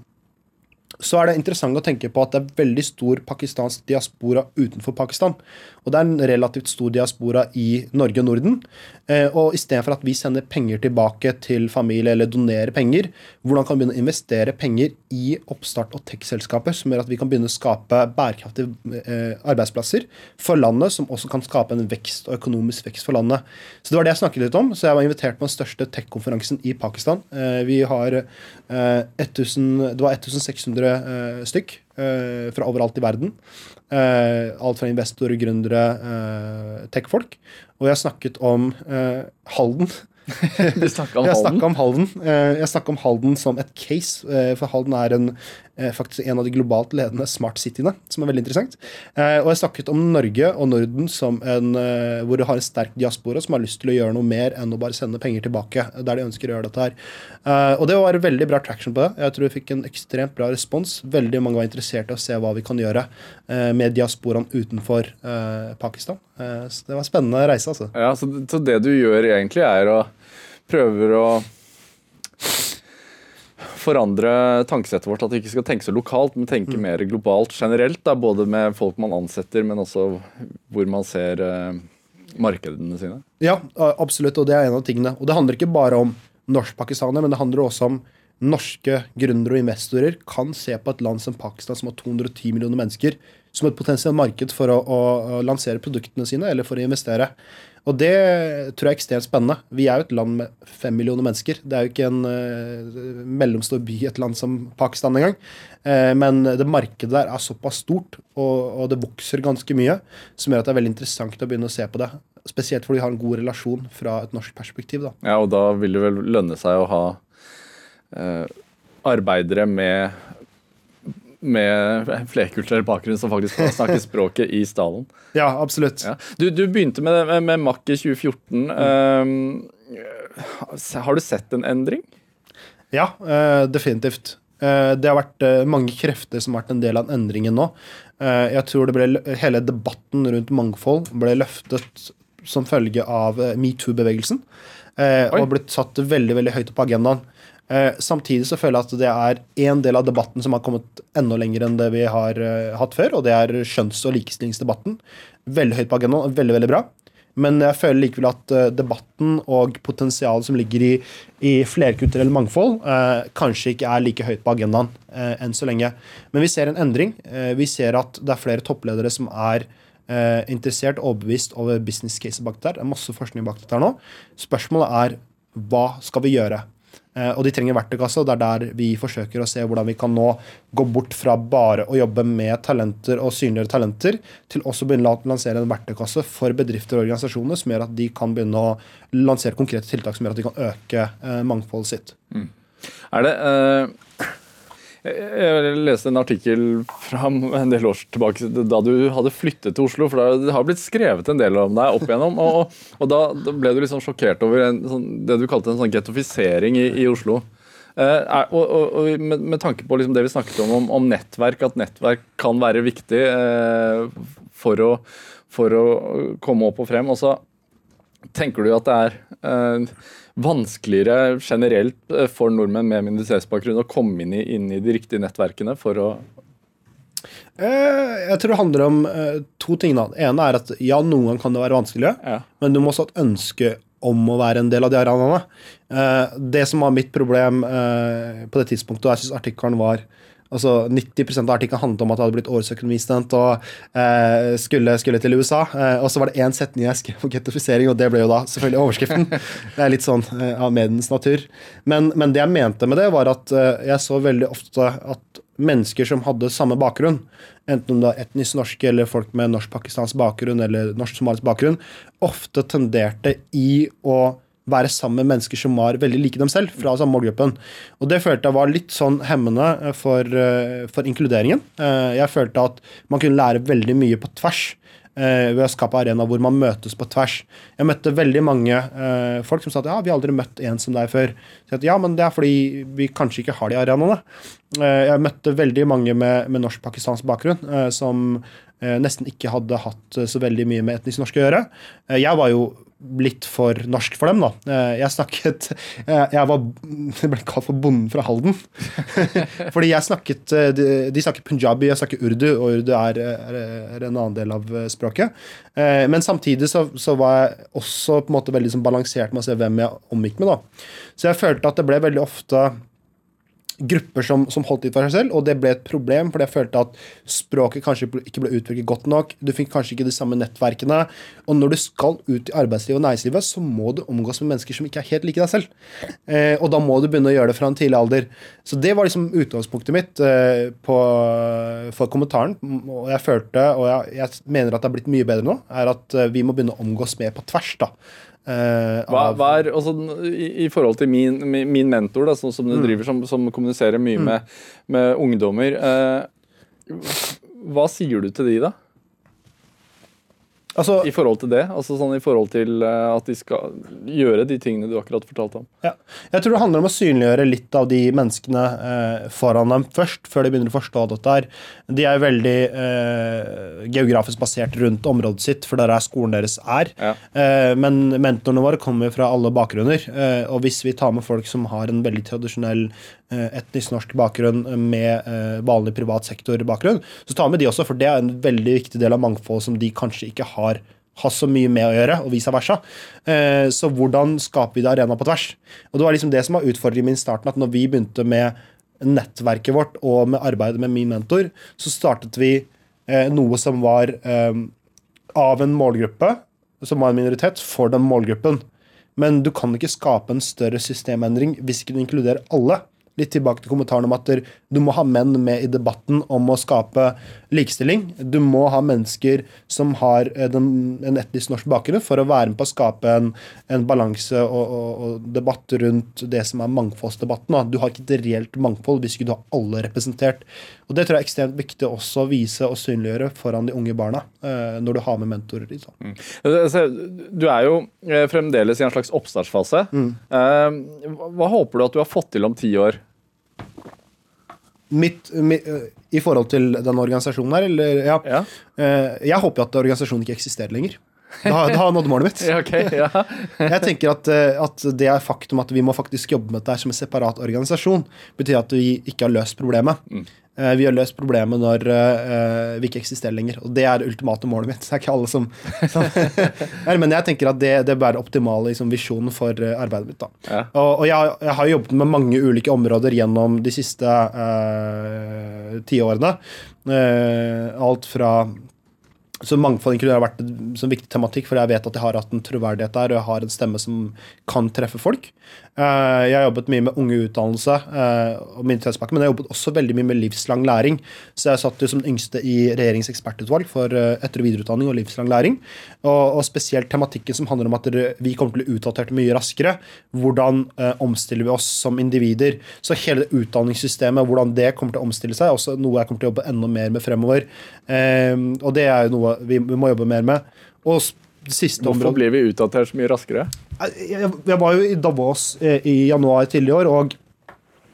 så er det interessant å tenke på at det er veldig stor pakistansk diaspora utenfor Pakistan. Og det er en relativt stor diaspora i Norge og Norden. Eh, og istedenfor at vi sender penger tilbake til familie eller donerer penger, hvordan kan vi begynne å investere penger i oppstart- og tech-selskaper, som gjør at vi kan begynne å skape bærekraftige eh, arbeidsplasser for landet, som også kan skape en vekst og økonomisk vekst for landet. Så det var det jeg snakket litt om. Så jeg var invitert på den største tech-konferansen i Pakistan. Eh, vi har eh, 1000, det var 1600 eh, stykk eh, fra overalt i verden. Eh, alt fra investorer, gründere, tech-folk. Og jeg snakket om Halden. Du snakka om snakka om Halden Eh, Jeg snakket om Halden som et case, eh, for Halden er en, eh, faktisk en av de globalt ledende smart cityene, som er veldig interessant. Og jeg snakket om Norge og Norden som en, hvor du har en sterk diaspora som har lyst til å gjøre noe mer enn å bare sende penger tilbake, der de ønsker å gjøre dette her. Og det var veldig bra traction på det. Jeg tror vi fikk en ekstremt bra respons. Veldig mange var interessert i å se hva vi kan gjøre med diasporaen utenfor Pakistan. Eh, Så det var en spennende reise, altså. Ja, så, så det du gjør egentlig er å prøver å forandre tankesettet vårt, at vi ikke skal tenke så lokalt, men tenke mer globalt generelt. Da, både med folk man ansetter, men også hvor man ser eh, markedene sine. Ja, absolutt, og det er en av tingene. Og det handler ikke bare om norsk-pakistanere, men det handler også om norske gründere og investorer kan se på et land som Pakistan, som har 210 millioner mennesker, som et potensielt marked for å, å, å lansere produktene sine eller for å investere. Og det tror jeg er ekstremt spennende. Vi er jo et land med fem millioner mennesker. Det er jo ikke en uh, mellomstor by i et land som Pakistan engang. Uh, men det markedet der er såpass stort, og, og det vokser ganske mye, som gjør at det er veldig interessant å begynne å se på det. Spesielt fordi vi har en god relasjon fra et norsk perspektiv. da. Ja, og da vil det vel lønne seg å ha eh, arbeidere med med flerkulturell bakgrunn som faktisk snakker språket i stallen. Ja, absolutt. Ja. Du, du begynte med, med, med Mack i 2014. Um, har du sett en endring? Ja, uh, definitivt. Uh, Det har vært uh, mange krefter som har vært en del av endringen nå. Eh, Jeg tror det ble, Hele debatten rundt mangfold ble løftet som følge av eh, metoo-bevegelsen. eh, Og blitt satt veldig veldig høyt på agendaen. Eh, Samtidig så føler jeg at det er en del av debatten som har kommet enda lenger enn det vi har eh, hatt før, og det er skjønns- og likestillingsdebatten. Veldig høyt på agendaen, veldig, veldig bra. Men jeg føler likevel at eh, debatten og potensialet som ligger i, i flerkulturell mangfold, eh, kanskje ikke er like høyt på agendaen eh, enn så lenge. Men vi ser en endring. Eh, vi ser at det er flere toppledere som er interessert og overbevist over business case bak der. Det er masse forskning bak dette nå. Spørsmålet er hva skal vi gjøre? Eh, og de trenger verktøykasse, og det er der vi forsøker å se hvordan vi kan nå gå bort fra bare å jobbe med talenter og synliggjøre talenter, til også begynne å lansere en verktøykasse for bedrifter og organisasjoner som gjør at de kan begynne å lansere konkrete tiltak som gjør at de kan øke eh, mangfoldet sitt. Er det eh, jeg, leste en artikkel fra en del år tilbake da du hadde flyttet til Oslo. For det har blitt skrevet en del om deg opp igjennom. Og, og da, ble du liksom sjokkert over en, sånn, det du kalte en sånn gettofisering i, i Oslo. Eh, og, og med, med tanke på liksom det vi snakket om, om, om nettverk, at nettverk kan være viktig eh, for, å, for å komme opp og frem. Og så Tenker du at det er eh, vanskeligere generelt eh, for nordmenn med minoritetsbakgrunn å komme inn i, inn i de riktige nettverkene for å Eh, jeg tror det handler om eh, to ting. da. Det ene er at ja, noen ganger kan det være vanskelig, Ja. men du må også ha et ønske om å være en del av de arenaene. Det som var mitt problem på det tidspunktet, og jeg syns artikkelen var Altså 90% av artikkelen handlet om at jeg hadde blitt årets økonomistudent og eh, skulle, skulle til USA. Eh, og så var det én setning jeg skrev om gettofisering, og det ble jo da selvfølgelig overskriften. Det er litt sånn eh, av mediens natur. Men, men det jeg mente med det, var at eh, jeg så veldig ofte at mennesker som hadde samme bakgrunn, enten om det var etnisk norske eller folk med norsk-pakistansk bakgrunn eller norsk-somalisk bakgrunn, ofte tenderte i å være sammen med mennesker som var veldig like dem selv, fra samme målgruppen. Og det følte jeg var litt sånn hemmende eh, for, eh, for inkluderingen. Eh, Jeg følte at man kunne lære veldig mye på tvers ved å skape arena hvor man møtes på tvers. Jeg møtte veldig mange folk som sa at ja, vi har aldri møtt en som deg før. Så at, ja, men det er fordi vi kanskje ikke har de arenaene. Jeg møtte veldig mange med, med norsk-pakistansk bakgrunn som nesten ikke hadde hatt eh, så veldig mye med etnisk norsk å gjøre. Eh, jeg var jo litt for norsk for dem, da. Eh, jeg snakket eh, Jeg var ble kalt for bonden fra Halden. Fordi jeg snakket eh, de, snakker punjabi, jeg snakker urdu, og urdu er, er, en annen del av eh, språket. Eh, Men samtidig så, så var jeg også på en måte veldig sånn balansert med å se hvem jeg omgikk med. da. Så jeg følte at det ble veldig ofte grupper som, som holdt litt for seg selv, og det ble et problem, fordi jeg følte at språket kanskje ikke ble utviklet godt nok. Du fikk kanskje ikke de samme nettverkene. Og når du skal ut i arbeidslivet og næringslivet, så må du omgås med mennesker som ikke er helt like deg selv. Eh, og da må du begynne å gjøre det fra en tidlig alder. Så det var liksom utgangspunktet mitt eh, på, for kommentaren. Og jeg følte, og jeg, jeg mener at det har blitt mye bedre nå, er at eh, vi må begynne å omgås mer på tvers, da. Eh, Hva, hva er, altså, i, I forhold til min, min mentor, da, sånn som du driver, som, som kommuniserer mye med, med ungdommer uh, Hva sier du til de, da? Altså, I forhold til det? Altså sånn i forhold til eh, at de skal gjøre de tingene du akkurat fortalte om. Ja. Jeg tror det handler om å synliggjøre litt av de menneskene eh, foran dem først, før de begynner å forstå dette her. De er veldig eh, geografisk basert rundt området sitt, for der er skolen deres er. Ja. Eh, men mentorene våre kommer fra alle bakgrunner. Eh, og hvis vi tar med folk som har en veldig tradisjonell etnisk norsk bakgrunn med eh, vanlig privat sektor-bakgrunn, så vi med de også, for det er en veldig viktig del av mangfold som de kanskje ikke har har så mye med å gjøre, og vice versa. Eh, så hvordan skaper vi det arena på tvers? Og Det var liksom det som var utfordringen min i starten, at når vi begynte med nettverket vårt og med arbeidet med min mentor, så startet vi eh, noe som var eh, av en målgruppe, som var en minoritet, for den målgruppen. Men du kan ikke skape en større systemendring hvis ikke du inkluderer alle. Litt tilbake til kommentaren om at du må ha menn med i debatten om å skape likestilling. Du må ha mennesker som har eh, den, en etnisk norsk bakgrunn for å være med på å skape en, en balanse og, og, og debatt rundt det som er mangfoldsdebatten. Du har ikke et reelt mangfold hvis ikke du har alle representert. Og Det tror jeg er ekstremt viktig også å vise og synliggjøre foran de unge barna eh, når du har med mentorer. Liksom. Mm. Du er jo eh, fremdeles i en slags oppstartsfase. Eh, hva, hva håper du at du har fått til om ti år? Mitt, mi- øh, I forhold til den organisasjonen her, eller ja, Ja. eh, Jeg håper at organisasjonen ikke eksisterer lenger. Da har jeg nådd målet mitt. Ja, ok, ja. Jeg tenker at, eh, at det er faktum at vi må faktisk jobbe med dette som en separat organisasjon, betyr at vi ikke har løst problemet. Eh, Vi har løst problemet når eh, vi ikke eksisterer lenger. Og det er det ultimate målet mitt. Det er ikke alle som, som Men jeg tenker at det, det være optimale liksom, visjonen for eh, arbeidet mitt. Ja. Og, og jeg, jeg har jobbet med mange ulike områder gjennom de siste uh, ti årene. Eh, alt fra så mangfold har vært en sånn viktig tematikk, for jeg vet at jeg har hatt en troverdighet der, og jeg har en stemme som kan treffe folk. Eh, jeg har jobbet mye med unge utdannelse eh, og minoritetspakke, men jeg har jobbet også veldig mye med livslang læring. Så jeg satt jo som den yngste i regjeringens ekspertutvalg for eh, etter- og videreutdanning og livslang læring. Og, og spesielt tematikken som handler om at vi kommer til å bli utdatert mye raskere. Hvordan omstiller vi oss som individer? Så hele det utdanningssystemet, hvordan det kommer til å omstille seg, er også noe jeg kommer til å jobbe enda mer med fremover. Og det er jo noe vi, må jobbe mer med. Og Hvorfor blir vi utdatert så mye raskere? jeg, jeg, jeg var jo i Davos eh, i januar tidligere i år, og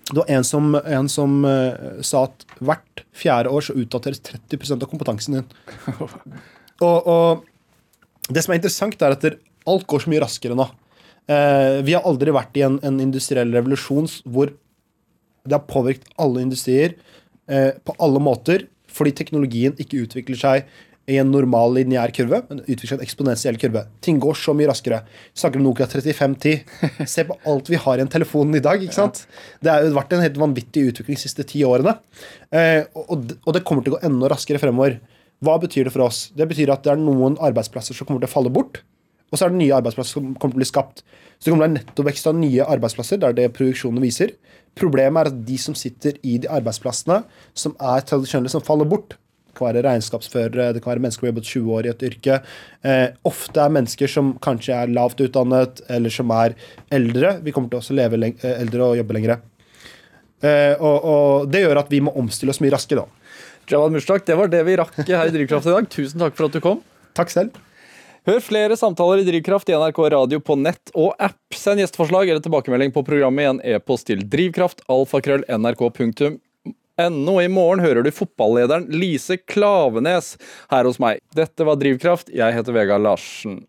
det var en som, en som uh, sa at hvert fjerde år så utdateres 30% av kompetansen din. og, og det som er interessant, er at alt går så mye raskere nå. Uh, vi har aldri vært i en, en industriell revolusjon hvor det har påvirket alle industrier uh, på alle måter, fordi teknologien ikke utvikler seg i en normal lineær kurve, men utvikler en eksponentiell kurve. Ting går så mye raskere. Vi snakker om Nokia 3510. Se på alt vi har i en telefon i dag. ikke sant? Det har vært en helt vanvittig utvikling de siste ti årene. Eh, og det kommer til å gå enda raskere fremover. Hva betyr det for oss? Det betyr at det er noen arbeidsplasser som kommer til å falle bort. Og så er det nye arbeidsplasser som kommer til å bli skapt. Så det kommer til å være nettovekst av nye arbeidsplasser. Det er det produksjonen viser. Problemet er at de som sitter i de arbeidsplassene som er tradisjonelle, som faller bort Det kan være regnskapsførere, det kan være mennesker som har jobbet 20 år i et yrke. Eh, ofte er mennesker som kanskje er lavt utdannet, eller som er eldre. Vi kommer til å leve eh, eldre og jobbe lengre. Eh, og, og det gjør at vi må omstille oss mye raskere. da. Jawad Mushtak, det var det vi rakk her i Drivkraft i dag. Tusen takk for at du kom. Takk selv. Hør flere samtaler i Drivkraft i NRK Radio på nett og app. Send gjesteforslag eller tilbakemelding på programmet i en e-post til drivkraft alfakrøll I morgen hører du fotballederen Lise Klavenes her hos meg. Dette var Drivkraft. Jeg heter Vegard Larsen.